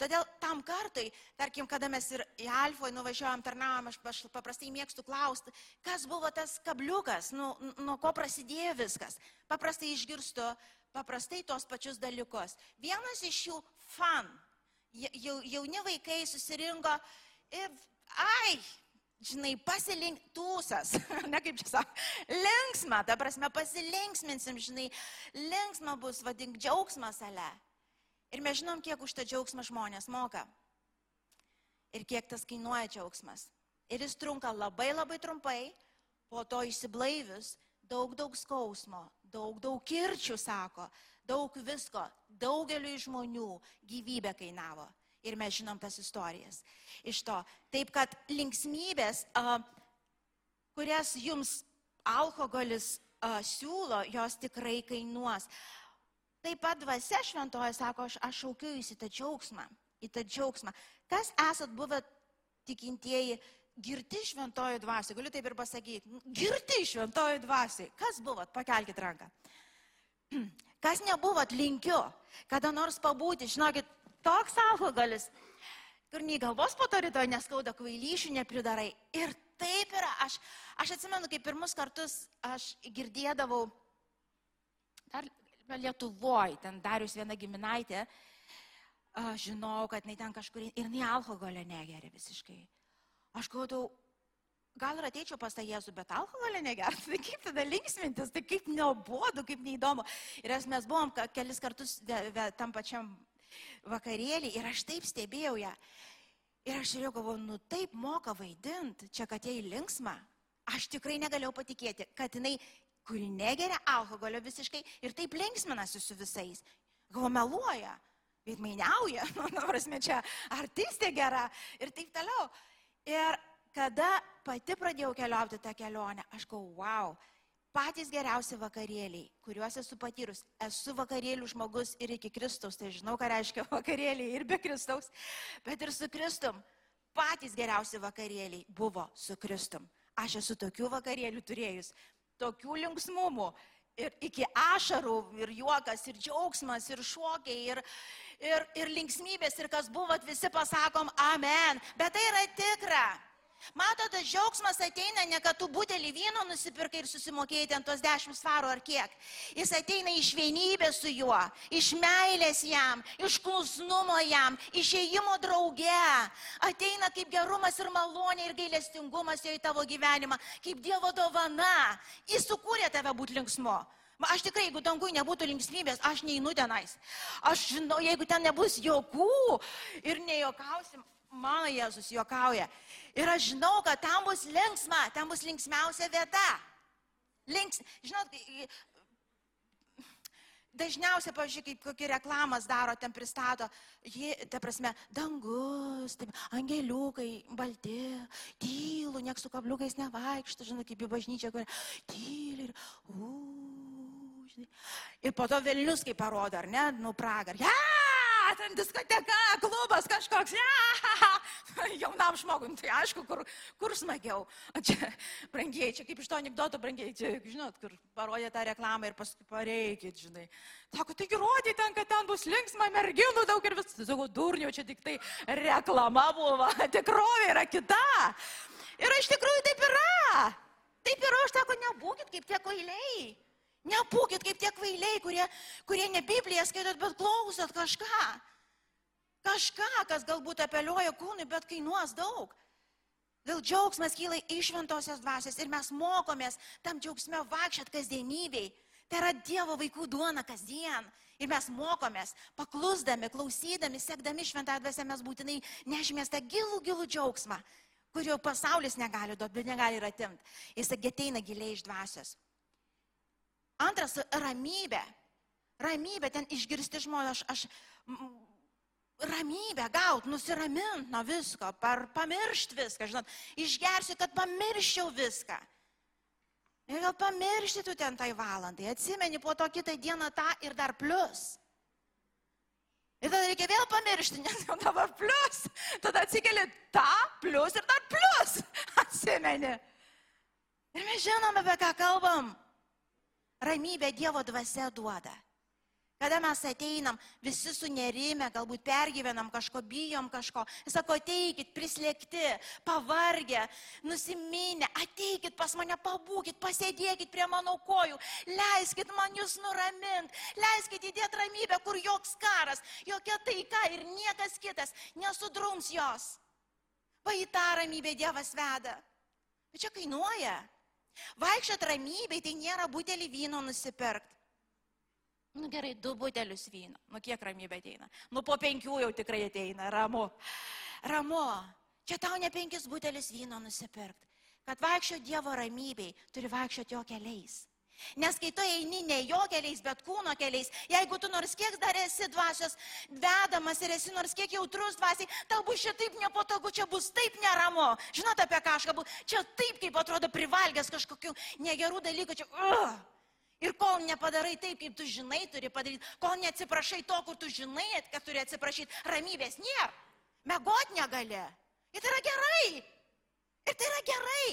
Todėl tam kartui, tarkim, kada mes ir į Alfoje nuvažiuojam, tarnavom, aš, paprastai mėgstu klausti, kas buvo tas kabliukas, nu, nuo ko prasidėjo viskas. Paprastai išgirstu, paprastai tos pačius dalykus. Vienas iš jų fan. Ja, jauni vaikai susirinko ir, ai, žinai, pasilink tūsas, ne kaip čia sako, linksma, ta prasme, pasilinksminsim, žinai, linksma bus, vadink, džiaugsmas ale. Ir mes žinom, kiek už tą džiaugsmą žmonės moka. Ir kiek tas kainuoja džiaugsmas. Ir jis trunka labai labai trumpai, po to išsiblaivius daug daug skausmo, daug daug kirčių, sako, daug visko, daugeliu žmonių gyvybę kainavo. Ir mes žinom tas istorijas iš to. Taip kad linksmybės, kurias jums alkoholis siūlo, jos tikrai kainuos. Taip pat dvasia šventoje sako, aš, aš šaukiu į tą džiaugsmą, į tą džiaugsmą. Kas esat buvę tikintieji girti šventojo dvasiai? Galiu taip ir pasakyti, girti šventojo dvasiai. Kas buvot? Pakelkite ranką. Kas nebuvot, linkiu, kada nors pabūti, žinokit, toks alkoholis, kur nei galvos po to rytoj neskauda, kvailyšių nepridarai. Ir taip yra. Aš, aš atsimenu, kaip pirmus kartus aš girdėdavau, dar Lietuvoje, ten darius viena giminaitė, aš žinau, kad jinai ten kažkur ir jinai alkoholio negeria visiškai. Aš galvodavau, gal ir ateičiau pas tą Jėzų, bet alkoholio negeria. Tai kaip tada linksmintis, tai kaip neobodu, kaip neįdomu. Ir mes buvom kelis kartus tam pačiam vakarėlį ir aš taip stebėjau ją. Ir aš žiūrėjau, galvoju, nu taip moka vaidinti, čia kad jai linksma. Aš tikrai negalėjau patikėti, kad jinai kuri negeria alkoholio visiškai ir taip linksminasi su visais. Gal meluoja, veidmainiauja, nu, prasme, čia artistė gera ir taip toliau. Ir kada pati pradėjau keliauti tą kelionę, aš galvoju, wow, patys geriausi vakarėliai, kuriuos esu patyrus. Esu vakarėlių žmogus ir iki Kristaus, tai žinau, ką reiškia vakarėliai ir be Kristaus, bet ir su Kristum. Patys geriausi vakarėliai buvo su Kristum. Aš esu tokių vakarėlių turėjus tokių linksmumų. Ir iki ašarų, ir juokas, ir džiaugsmas, ir šokiai, ir, ir, ir linksmybės, ir kas buvo, visi pasakom amen. Bet tai yra tikra. Matot, tas džiaugsmas ateina ne kad tu butelį vyno nusipirkai ir susimokėjai ten tos dešimt svarų ar kiek. Jis ateina iš vienybės su juo, iš meilės jam, iš klusnumo jam, išėjimo drauge. Ateina kaip gerumas ir malonė ir gailestingumas jo į tavo gyvenimą, kaip Dievo dovana. Jis sukūrė tave būti linksmu. Aš tikrai, jeigu dangui nebūtų linksmybės, aš neinu tenais. Aš žinau, jeigu ten nebus jokų ir nejokausim, mano Jėzus juokauja. Ir aš žinau, kad tam bus linksma, tam bus linksmiausia vieta. Links, žinot, dažniausiai, pavyzdžiui, kaip kokį reklamas daro, ten pristato, jie, ta prasme, dangus, taip, angeliukai, balti, tylų, nieks su kabliukais nevaikšto, žinai, kaip į bažnyčią, kur tyli ir, uuu, žinai. Ir po to Vilnius, kaip parodo, ar ne, nu pragar, ja, ten diskoteka, klubas kažkoks, ja, jaunam žmogui, tai aišku, kur, kur smagiau. O čia, brangiai, čia kaip iš to anegdoto, brangiai, čia, žinot, kur parodė tą reklamą ir paskui pareikit, žinai. Sako, taigi rodė ten, kad ten bus linksma, merginų daug ir vis, sakau, durniau, čia tik tai reklama buvo, tikrovė yra kita. Ir iš tikrųjų taip yra. Taip yra, aš sako, nebūkit kaip tie koiliai. Nebūkit kaip tie kvailiai, kurie, kurie ne Bibliją skaitot, bet klausot kažką. Kažką, kas galbūt apeliuoja kūnui, bet kainuos daug. Dėl džiaugsmas kyla iš šventosios dvasios ir mes mokomės tam džiaugsme vaikščiat kasdienybei. Tai yra Dievo vaikų duona kasdien. Ir mes mokomės, paklusdami, klausydami, sekdami šventąją dvasę, mes būtinai nešimės tą gilų, gilų džiaugsmą, kurio pasaulis negali duoti, bet negali ir atimti. Jis ateina giliai iš dvasios. Antras - ramybė. Ramybė, ten išgirsti žmonės, aš, aš ramybę gaut, nusiramint nuo visko, par, pamiršti viską, žinot, išgersiu, kad pamirščiau viską. Ir gal pamiršti tu ten tai valandai, atsimeni po to kitą dieną tą ir dar plus. Ir tada reikia vėl pamiršti, nes jau dabar plus. Tada atsikeli tą, plus ir dar plus. Atsimeni. Ir mes žinome, apie ką kalbam. Ramybė Dievo dvasia duoda. Kada mes ateinam, visi sunerime, galbūt pergyvenam kažko, bijom kažko. Jis sako, ateikit, prislėgti, pavargę, nusiminę, ateikit pas mane, pabūkit, pasėdėkit prie mano kojų, leiskit man jūs nuramint, leiskit įdėti ramybę, kur joks karas, jokia taika ir niekas kitas nesudrums jos. Va į tą ramybę Dievas veda. Bet čia kainuoja. Vaikščiot ramybėj tai nėra butelį vyno nusipirkti. Nu gerai, du butelius vyno. Nu kiek ramybė ateina? Nu po penkių jau tikrai ateina, ramu. Ramu. Čia tau ne penkis butelius vyno nusipirkti. Kad vaikščio Dievo ramybei, turi vaikščioti jo keliais. Nes kai tu eini ne jo keliais, bet kūno keliais, jeigu tu nors kiek dar esi dvasios vedamas ir esi nors kiek jautrus dvasiai, tau bus čia taip nepatogu, čia bus taip neramu. Žinote apie ką aš kalbu? Čia taip, kaip atrodo privalgęs kažkokių negerų dalykų. Čia, uh, Ir kol nepadarai taip, kaip tu žinai, turi padaryti, kol neatsiprašai to, kur tu žinai, kad turi atsiprašyti, ramybės nėra. Megot negali. Ir tai yra gerai. Ir tai yra gerai.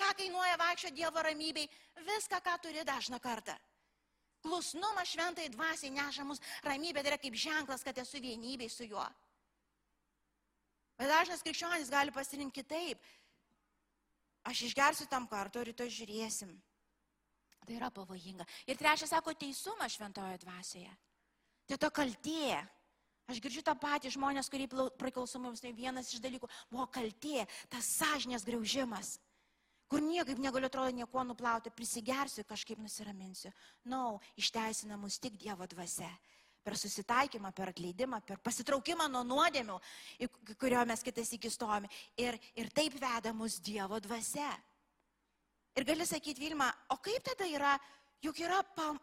Ką kainuoja vaikščio Dievo ramybei? Viską, ką turi dažną kartą. Klusnumas šventai dvasiai neša mus ramybė, tai yra kaip ženklas, kad esu vienybei su juo. Bet dažnas krikščionis gali pasirinkti kitaip. Aš išgersiu tam kartu, rytoj žiūrėsim. Tai yra pavojinga. Ir trečias sako teisumas šventojo dvasioje. Tai to kaltė. Aš girdžiu tą patį žmonės, kurie priklausomai tai vienas iš dalykų buvo kaltė, tas sąžinės greužimas, kur niekaip negaliu atrodo nieko nuplauti, prisigersiu, kažkaip nusiraminsiu. Na, no, išteisina mus tik Dievo dvasia. Per susitaikymą, per atleidimą, per pasitraukimą nuo nuodėmių, kurio mes kitais iki stovime. Ir, ir taip veda mus Dievo dvasia. Ir gali sakyti, Vilma, o kaip tada yra, juk yra, pam,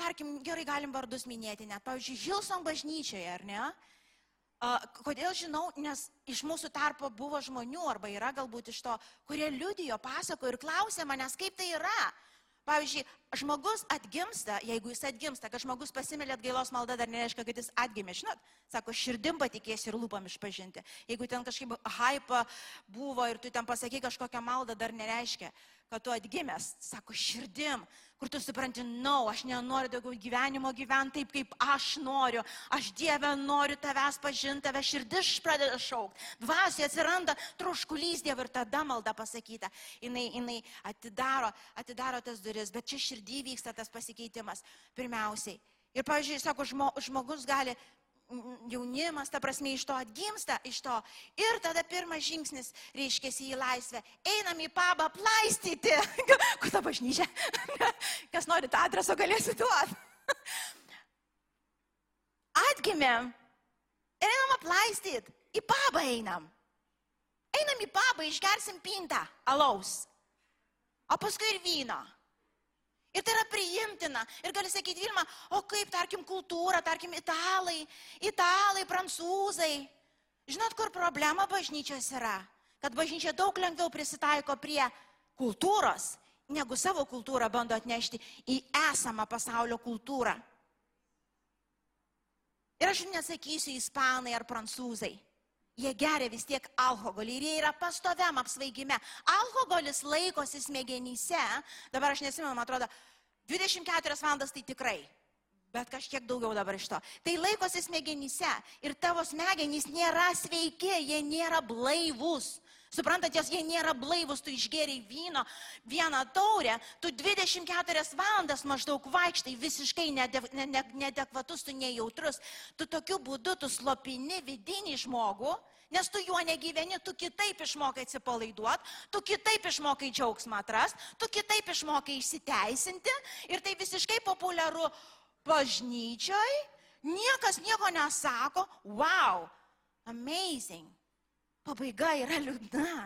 tarkim, gerai galim vardus minėti, net, pavyzdžiui, Hilson bažnyčioje, ar ne? Kodėl žinau, nes iš mūsų tarpo buvo žmonių, arba yra galbūt iš to, kurie liudijo, pasako ir klausė manęs, kaip tai yra. Pavyzdžiui, žmogus atgimsta, jeigu jis atgimsta, kad žmogus pasimelė atgailos malda, dar nereiškia, kad jis atgimė, žinot, sako, širdim patikėsi ir lūpam išpažinti. Jeigu ten kažkaip hype buvo ir tu ten pasakai kažkokią maldą, dar nereiškia, kad tu atgimęs, sako širdim, kur tu supranti, na, no, aš nenoriu daugiau gyvenimo gyventi taip, kaip aš noriu, aš Dievę noriu tavęs pažinti, tave širdis pradeda šaukti, dvasiai atsiranda troškulys Dievo ir tada malda pasakyta, jinai, jinai atidaro, atidaro tas duris, bet čia širdį vyksta tas pasikeitimas. Pirmiausiai. Ir, pavyzdžiui, sako, žmogus gali jaunimas, ta prasme, iš to atgimsta, iš to. Ir tada pirmas žingsnis, reiškia, į laisvę. Einam į pabą plaistyti. Kur ta bažnyčia? Kas nori tą adresą, galėsi duoti. Atgimėm. Ir einam aplaistyti. Į pabą einam. Einam į pabą, išgersim pintą alaus. O paskui ir vyno. Ir tai yra priimtina. Ir gali sakyti, Vilma, o kaip, tarkim, kultūra, tarkim, italai, italai, prancūzai. Žinot, kur problema bažnyčios yra? Kad bažnyčia daug lengviau prisitaiko prie kultūros, negu savo kultūrą bando atnešti į esamą pasaulio kultūrą. Ir aš nesakysiu ispanai ar prancūzai. Jie geria vis tiek alkoholį ir jie yra pastoviam apsvaigime. Alkoholis laikosi smegenyse, dabar aš nesimenu, man atrodo, 24 valandas tai tikrai, bet kažkiek daugiau dabar iš to. Tai laikosi smegenyse ir tavo smegenys nėra sveiki, jie nėra blaivus. Suprantate, jie nėra blaivus, tu išgeriai vyno vieną taurę, tu 24 valandas maždaug vaikštai visiškai nedekvatus, tu nejautrus. Tu tokiu būdu tu slopini vidinį žmogų, nes tu juo negyveni, tu kitaip išmokai atsipalaiduoti, tu kitaip išmokai džiaugsmą atrast, tu kitaip išmokai išsiteisinti ir tai visiškai populiaru bažnyčioj, niekas nieko nesako, wow, amazing. Pabaiga yra liūdna.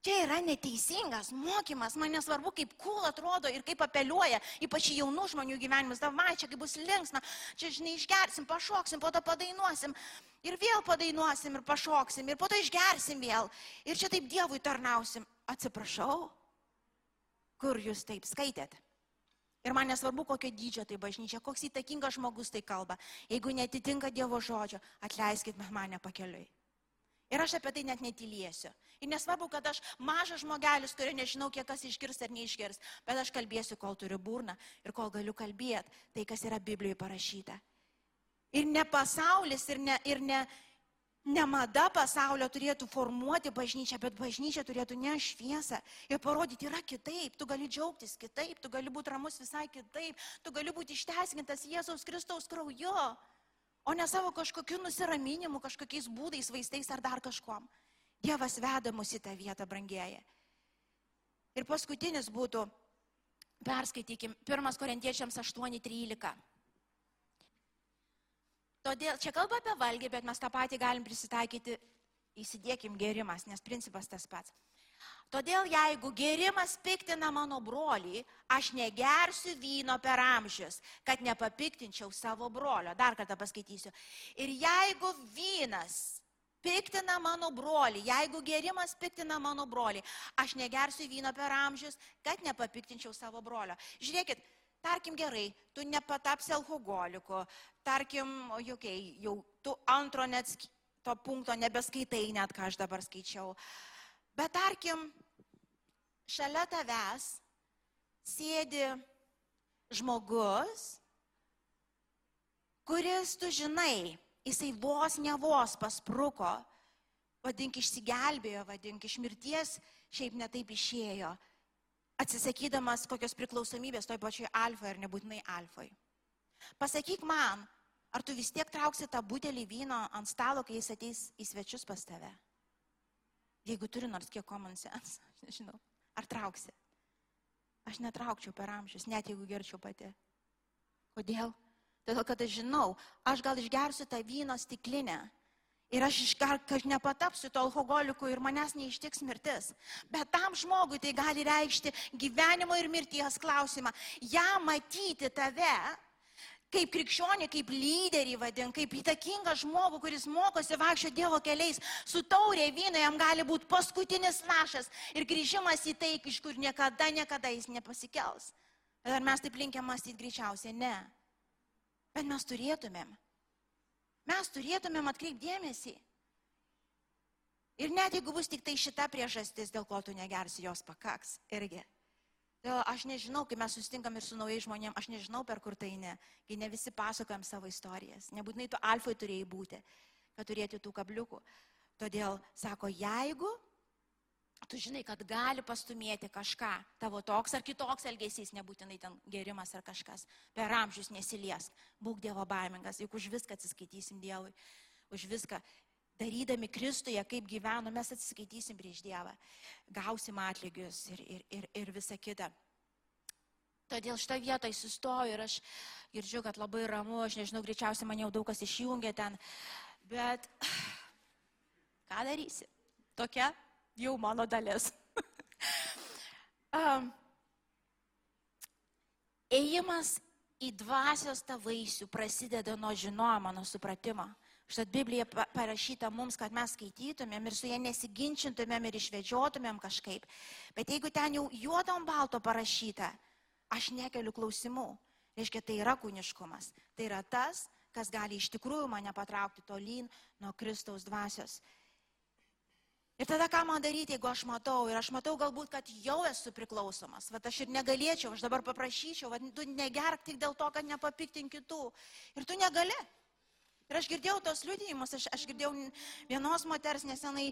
Čia yra neteisingas mokymas, man nesvarbu, kaip cool atrodo ir kaip apeliuoja, ypač jaunų žmonių gyvenimus, davai čia kaip bus linksma, čia žinai išgersim, pašoksim, po to padainuosim. Ir vėl padainuosim ir pašoksim. Ir po to išgersim vėl. Ir čia taip Dievui tarnausim. Atsiprašau, kur jūs taip skaitėt? Ir man nesvarbu, kokio dydžio tai bažnyčia, koks įtakingas žmogus tai kalba. Jeigu netitinka Dievo žodžio, atleiskit mane pakeliui. Ir aš apie tai net netyliesiu. Ir nesvarbu, kad aš mažas žmogelis, kurio nežinau, kiek kas išgirs ar neišgirs, bet aš kalbėsiu, kol turiu burną ir kol galiu kalbėti tai, kas yra Biblijoje parašyta. Ir ne pasaulis, ir ne, ir ne, ne mada pasaulio turėtų formuoti bažnyčią, bet bažnyčia turėtų ne šviesą ir parodyti, yra kitaip, tu gali džiaugtis kitaip, tu gali būti ramus visai kitaip, tu gali būti išteisintas Jėzaus Kristaus krauju o ne savo kažkokiu nusiraminimu, kažkokiais būdais, vaistais ar dar kažkom. Dievas veda mus į tą vietą, brangieji. Ir paskutinis būtų, perskaitykim, 1 Korintiečiams 8.13. Todėl čia kalba apie valgį, bet mes tą patį galim prisitaikyti, įsidėkim gerimas, nes principas tas pats. Todėl jeigu gerimas piktina mano brolį, aš negersiu vyno per amžius, kad nepapiktinčiau savo brolio. Dar kartą paskaitysiu. Ir jeigu vynas piktina mano brolį, jeigu gerimas piktina mano brolį, aš negersiu vyno per amžius, kad nepapiktinčiau savo brolio. Žiūrėkit, tarkim gerai, tu nepatapsi alkoholiku, tarkim, jokiai, jau tu antro net to punkto nebeskaitai, net ką aš dabar skaičiau. Bet tarkim, šalia tavęs sėdi žmogus, kuris, tu žinai, jisai vos ne vos paspruko, vadink išsigelbėjo, vadink iš mirties, šiaip netaip išėjo, atsisakydamas kokios priklausomybės toj pačioj alfai ar nebūtinai alfai. Pasakyk man, ar tu vis tiek trauksi tą butelį vyno ant stalo, kai jis ateis į svečius pas tave? Jeigu turi nors kiek common sense, aš nežinau, ar trauksi. Aš netraukčiau per amžius, net jeigu gerčiau pati. Kodėl? Todėl, kad aš žinau, aš gal išgersiu tą vyno stiklinę ir aš iškart, kad nepatapsiu to alkoholiku ir manęs neištiks mirtis. Bet tam žmogui tai gali reikšti gyvenimo ir mirties klausimą. Ja matyti tave kaip krikščionį, kaip lyderį vadin, kaip įtakingą žmogų, kuris mokosi vaikščio Dievo keliais, su taurė vyno jam gali būti paskutinis lašas ir grįžimas į tai, iš kur niekada, niekada jis nepasikels. Ar mes taip linkę mąstyti greičiausiai? Ne. Bet mes turėtumėm. Mes turėtumėm atkreipdėmėsi. Ir net jeigu bus tik tai šita priežastis, dėl ko tu negersi, jos pakaks irgi. Todėl aš nežinau, kai mes susitinkam ir su naujais žmonėmis, aš nežinau, per kur tai ne, kai ne visi pasakojam savo istorijas. Nebūtinai tu alfai turėjai būti, kad turėti tų kabliukų. Todėl sako, jeigu tu žinai, kad gali pastumėti kažką, tavo toks ar kitoks elgesys, nebūtinai ten gerimas ar kažkas, per amžius nesiliesk, būk Dievo baimingas, juk už viską atsiskaitysim Dievui, už viską darydami Kristuje, kaip gyveno, mes atsiskaitysim prieš Dievą, gausim atlygius ir, ir, ir, ir visa kita. Todėl šitą vietą įsistoju ir aš girdžiu, kad labai ramu, aš nežinau, greičiausiai man jau daug kas išjungia ten, bet ką darysi? Tokia jau mano dalis. um, ėjimas į dvasios tą vaisių prasideda nuo žinojimo, nuo supratimo. Štai Biblija parašyta mums, kad mes skaitytumėm ir su ją nesiginčintumėm ir išvedžiotumėm kažkaip. Bet jeigu ten jau juodom balto parašyta, aš nekeliu klausimų. Reiškia, tai yra kūniškumas. Tai yra tas, kas gali iš tikrųjų mane patraukti tolyn nuo Kristaus dvasios. Ir tada ką man daryti, jeigu aš matau, ir aš matau galbūt, kad jau esu priklausomas, va aš ir negalėčiau, aš dabar paprašyčiau, va tu negerk tik dėl to, kad nepapiktin kitų. Ir tu negali. Ir aš girdėjau tos liudijimus, aš, aš girdėjau vienos moters nesenai,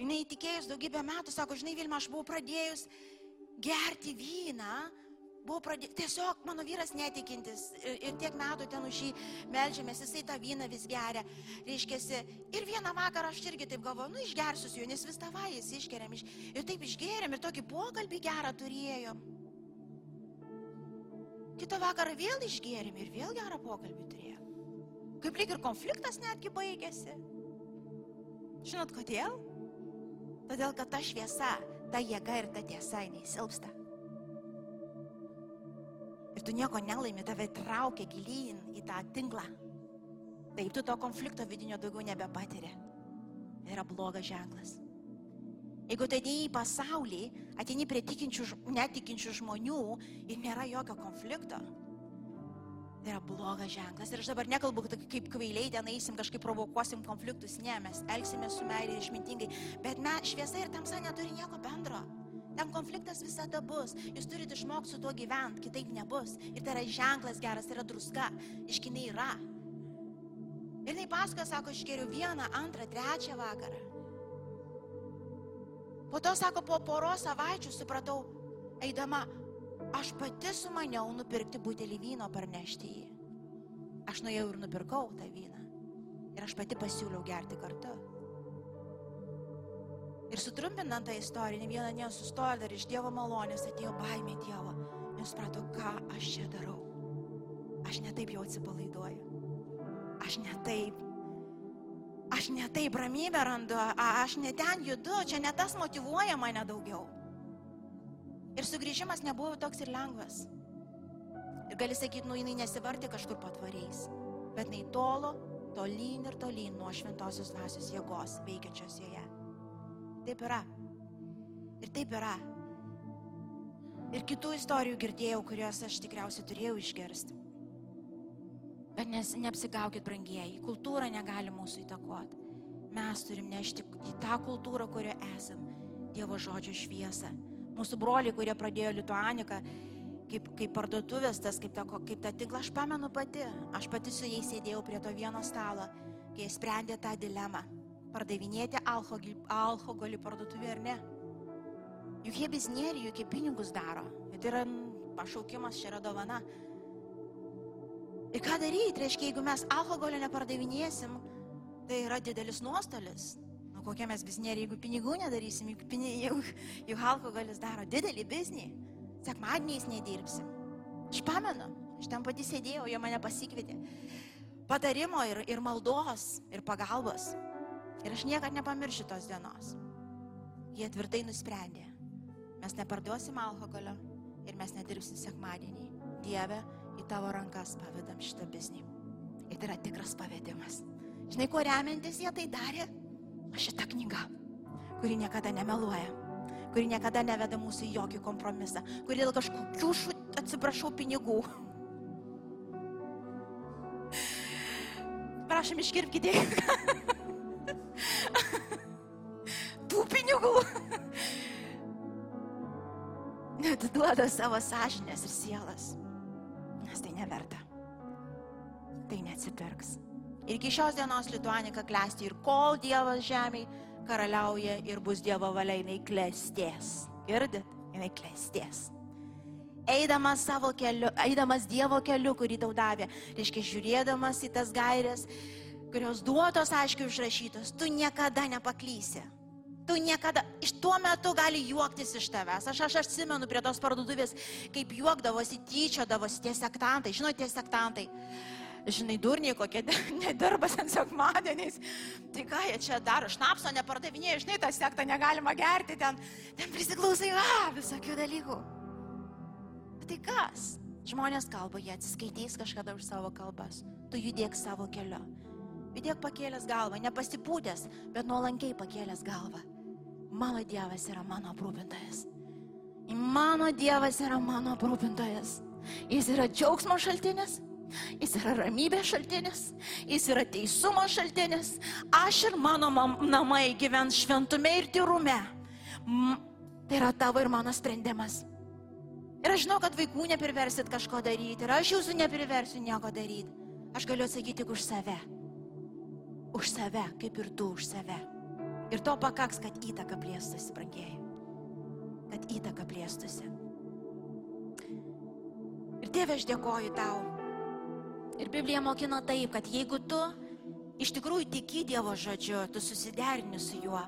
jinai įtikėjus daugybę metų, sako, žinai, Vilma, aš buvau pradėjus gerti vyną, buvau pradėjus, tiesiog mano vyras netikintis ir, ir tiek metų ten už jį melžiamės, jisai tą vyną vis geria, reiškiasi. Ir vieną vakarą aš irgi taip galvoju, nu išgersiu su juo, nes vis tavai jis išgeriam. Ir taip išgeriam ir tokį pokalbį gerą turėjom. Kitą vakarą vėl išgėrėm ir vėl gerą pokalbį turėjom. Kaip lyg ir konfliktas netgi baigėsi. Žinot kodėl? Todėl, kad ta šviesa, ta jėga ir ta tiesa, jinai silpsta. Ir tu nieko nelaimi, tave traukia gilyn į tą tinklą. Taip, tu to konflikto vidinio daugiau nebepatiri. Tai yra blogas ženklas. Jeigu tu atėjai į pasaulį, ateini prie tikinčių, netikinčių žmonių ir nėra jokio konflikto, tai yra blogas ženklas. Ir aš dabar nekalbu, kaip kvailiai ten eisim, kažkaip provokuosim konfliktus, ne, mes elgsime su meilė ir išmintingai, bet mes šviesa ir tamsa neturi nieko bendro. Ten konfliktas visada bus. Jūs turite išmokti su tuo gyventi, kitaip nebus. Ir tai yra ženklas geras, tai yra druska. Iškiniai yra. Ir jinai pasakoja, sako, aš geriu vieną, antrą, trečią vakarą. Po to, sako, po poros savaičių supratau, eidama, aš pati sumaniau nupirkti butelį vyno parnešti jį. Aš nuėjau ir nupirkau tą vyną. Ir aš pati pasiūliau gerti kartu. Ir sutrumpinant tą istoriją, ne vieną nesustojo dar iš Dievo malonės, atėjo baimė Dievo. Ir supratau, ką aš čia darau. Aš netaip jau atsipalaiduoju. Aš netaip aš ne taip ramybę randu, aš ne ten judu, čia ne tas motivuoja mane daugiau. Ir sugrįžimas nebuvo toks ir lengvas. Ir gali sakyti, nu jinai nesivartė kažkur patvariais, bet jinai tolo, tolyn ir tolyn nuo šventosios dvasios jėgos veikiančios joje. Taip yra. Ir taip yra. Ir kitų istorijų girdėjau, kurias aš tikriausiai turėjau išgirsti. Bet nes, neapsigaukit, brangieji, kultūra negali mūsų įtakoti. Mes turim nešti į tą kultūrą, kurioje esam, Dievo žodžio šviesą. Mūsų broliai, kurie pradėjo Lituaniką, kaip, kaip parduotuvės, tas, kaip, ta, kaip tą tinklą, aš pamenu pati. Aš pati su jais sėdėjau prie to vieno stalo, kai jie sprendė tą dilemą. Pardavinėti alkoholį, alkoholį parduotuvė ar ne. Juk jie biznieriai, juk jie pinigus daro. Tai yra pašaukimas, čia yra dovana. Ir ką daryti, reiškia, jeigu mes alkoholio nepardavinėsim, tai yra didelis nuostolis. Kokie mes bizneriai, jeigu pinigų nedarysim, juk, juk, juk alkoholis daro didelį biznį, sekmadieniais nedirbsim. Aš pamenu, aš ten pati sėdėjau, jie mane pasikvietė. Patarimo ir, ir maldos, ir pagalbos. Ir aš niekada nepamiršiu tos dienos. Jie tvirtai nusprendė, mes neparduosim alkoholio ir mes nedirbsim sekmadienį. Dieve, į tavo rankas pavedam šitą biznį. Ir tai yra tikras pavedimas. Žinai, kuo remiantis jie tai darė? Šitą knygą, kuri niekada nemeluoja, kuri niekada neveda mūsų į jokį kompromisą, kuri dėl kažkokių, šu, atsiprašau, pinigų. Prašom, iškirpkite. Tų pinigų. Net duoda savo sąžinės ir sielas nes tai neverta. Tai neatsipirks. Ir iki šios dienos Lituanika klesti ir kol Dievas žemėje karaliauja ir bus Dievo valia, jinai klestės. Girdit, jinai klestės. Eidamas keliu, eidamas Dievo keliu, kurį tau davė, reiškia žiūrėdamas į tas gairias, kurios duotos aiškiai užrašytos, tu niekada nepaklysi. Tu niekada, iš tuo metu gali juoktis iš tavęs. Aš, aš atsimenu prie tos parduotuvės, kaip juokdavosi, tyčiodavosi tie sektantai. Žinote, tie sektantai. Žinai, durniai kokie nedirba ant sekmadieniais. Tai ką jie čia daro? Šnapso nepardavinėja, žinai, tą sektą negalima gerti, ten, ten prisiklausai, a, visokių dalykų. Tai kas? Žmonės kalba, jie atsiskaitys kažkada už savo kalbas. Tu judėk savo keliu. Judėk pakėlęs galvą, nepasipūtęs, bet nuolankiai pakėlęs galvą. Mano Dievas yra mano aprūpintojas. Mano Dievas yra mano aprūpintojas. Jis yra džiaugsmo šaltinis, jis yra ramybės šaltinis, jis yra teisumo šaltinis. Aš ir mano namai gyvens šventume ir tyrume. Tai yra tavo ir mano sprendimas. Ir aš žinau, kad vaikų nepriversit kažko daryti. Ir aš jūsų nepriversiu nieko daryti. Aš galiu atsakyti tik už save. Už save, kaip ir tu už save. Ir to pakaks, kad įtaka plėstusi, brangieji. Kad įtaka plėstusi. Ir tėve, aš dėkoju tau. Ir Biblija mokina taip, kad jeigu tu iš tikrųjų tiki Dievo žodžiu, tu susiderini su juo,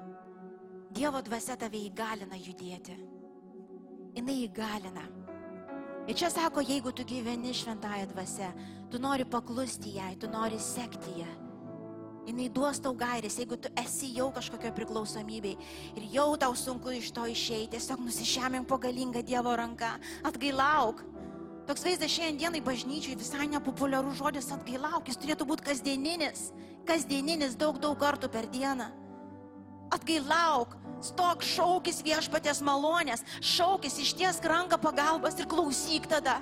Dievo dvasia tave įgalina judėti. Jis įgalina. Ir čia sako, jeigu tu gyveni šventąją dvasę, tu nori paklusti jai, tu nori sekti ją. Jis duos tau gairės, jeigu tu esi jau kažkokio priklausomybei ir jau tau sunku iš to išeiti, tiesiog nusišemink po galingą Dievo ranką, atgailauk. Toks vaizdas šiandienai bažnyčiai visai nepopuliarus žodis atgailauk, jis turėtų būti kasdieninis, kasdieninis daug daug kartų per dieną. Atgailauk, stok, šaukis viešpatės malonės, šaukis išties ranką pagalbas ir klausyk tada.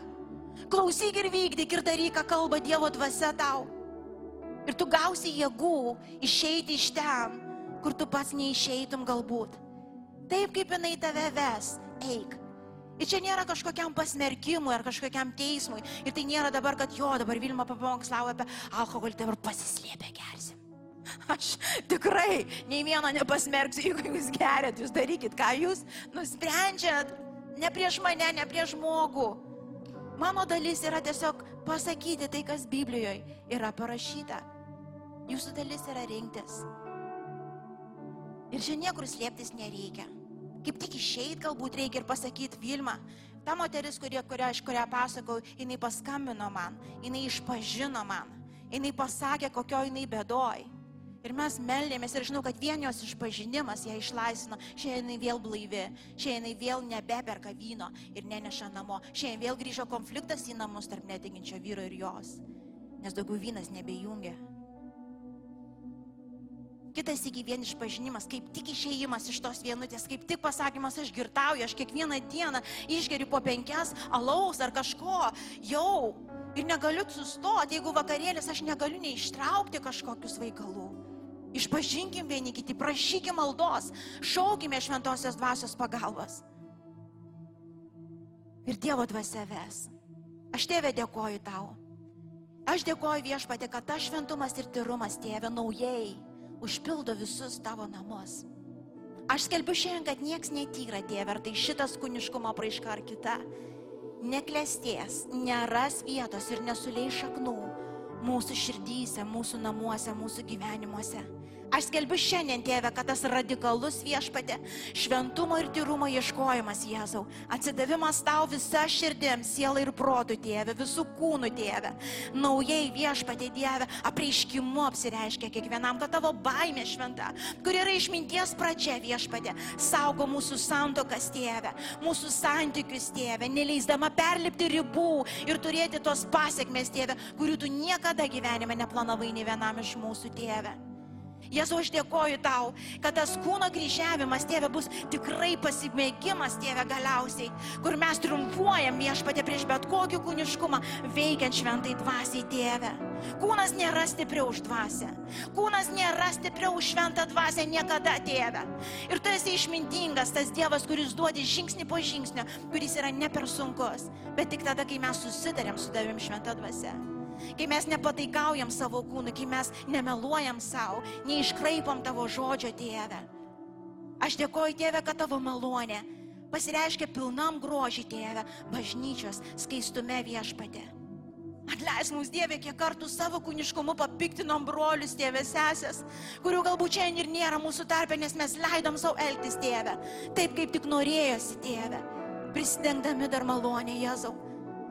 Klausyk ir vykdyk ir daryk, ką kalba Dievo dvasia tau. Ir tu gausi jėgų išeiti iš ten, kur tu pats neišeitum galbūt. Taip kaip jinai tave ves, eik. Ir čia nėra kažkokiam pasmerkimui ar kažkokiam teismui. Ir tai nėra dabar, kad jo, dabar Vilma papamokslavo apie alkoholį, dabar pasislėpę gersim. Aš tikrai nei vieno nepasmerksiu, jeigu jūs gerėt, jūs darykit, ką jūs nusprendžiat. Ne prieš mane, ne prieš žmogų. Mano dalis yra tiesiog pasakyti tai, kas Biblijoje yra parašyta. Jūsų dalis yra rinktis. Ir čia niekur slėptis nereikia. Kaip tik išeit galbūt reikia ir pasakyti Vilma. Ta moteris, kurie, kurią, iš kurią pasakau, jinai paskambino man, jinai išpažino man, jinai pasakė, kokio jinai bedoj. Ir mes meldėmės ir žinau, kad vien jos išpažinimas ją išlaisvino. Šiandien jinai vėl blaivi, šiandien jinai vėl nebeperka vyno ir neneša namo. Šiandien vėl grįžo konfliktas į namus tarp netikinčio vyro ir jos, nes daugiau vynas nebejungia. Kitas iki vien išpažinimas, kaip tik išėjimas iš tos vienutės, kaip tik pasakymas, aš girtauju, aš kiekvieną dieną išgeriu po penkias alaus ar kažko, jau. Ir negaliu sustoti, jeigu vakarėlis aš negaliu neištraukti kažkokius vaikalų. Išpažinkim vieni kiti, prašykim maldos, šaukime šventosios dvasios pagalbos. Ir Dievo dvasia ves. Aš tėvė dėkoju tau. Aš dėkoju viešpatė, kad tas šventumas ir tyrumas tėvė naujai užpildo visus tavo namus. Aš skelbiu šiandien, kad nieks netyra, Dieve, ar tai šitas kūniškumo praiška ar kita, neklesties, neras vietos ir nesuleis šaknų mūsų širdyse, mūsų namuose, mūsų gyvenimuose. Aš skelbiu šiandien, tėve, kad tas radikalus viešpatė, šventumo ir tyrumo ieškojimas, Jėzau, atsidavimas tau visa širdim, siela ir protų, tėve, visų kūnų, tėve, naujai viešpatė, Dieve, apreiškimu apsireiškia kiekvienam, kad tavo baimė šventa, kur yra išminties pradžia viešpatė, saugo mūsų santokas, tėve, mūsų santykius, tėve, neleisdama perlipti ribų ir turėti tos pasiekmes, tėve, kurių tu niekada gyvenime neplanavai nei vienam iš mūsų, tėve. Jėzau, aš dėkoju tau, kad tas kūno kryžiavimas, tėve, bus tikrai pasimėgimas, tėve, galiausiai, kur mes triumfuojam viešpatė prieš bet kokį kūniškumą, veikiant šventai dvasiai, tėve. Kūnas nėra stipriau už dvasę. Kūnas nėra stipriau už šventą dvasę niekada, tėve. Ir tu esi išmintingas, tas Dievas, kuris duodi žingsnį po žingsnio, kuris yra ne per sunkus, bet tik tada, kai mes susitarėm su tavim šventą dvasę kai mes nepataikaujam savo kūnui, kai mes nemeluojam savo, neiškraipom tavo žodžio, tėve. Aš dėkoju, tėve, kad tavo malonė pasireiškia pilnam grožį, tėve, bažnyčios skaistume viešpatė. Atleis mums Dieve, kiek kartų savo kūniškumu papiktinom brolius, tėvė, sesės, kurių galbūt šiandien ir nėra mūsų tarpe, nes mes leidom savo elgtis, tėve, taip kaip tik norėjosi, tėve, prisidengdami dar malonę Jėzau.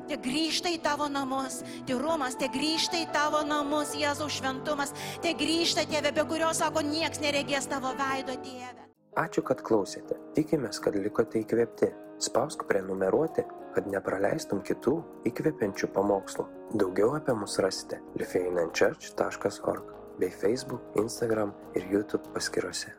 Te grįžta į tavo namus, tyrumas, te grįžta į tavo namus, Jėzaus šventumas, te grįžta tėve, be kurio, sako, nieks neregės tavo veido tėve. Ačiū, kad klausėte. Tikimės, kad likote įkvėpti. Spausk prenumeruoti, kad nepraleistum kitų įkvepiančių pamokslų. Daugiau apie mus rasite lifeinanchurch.org bei Facebook, Instagram ir YouTube paskiruose.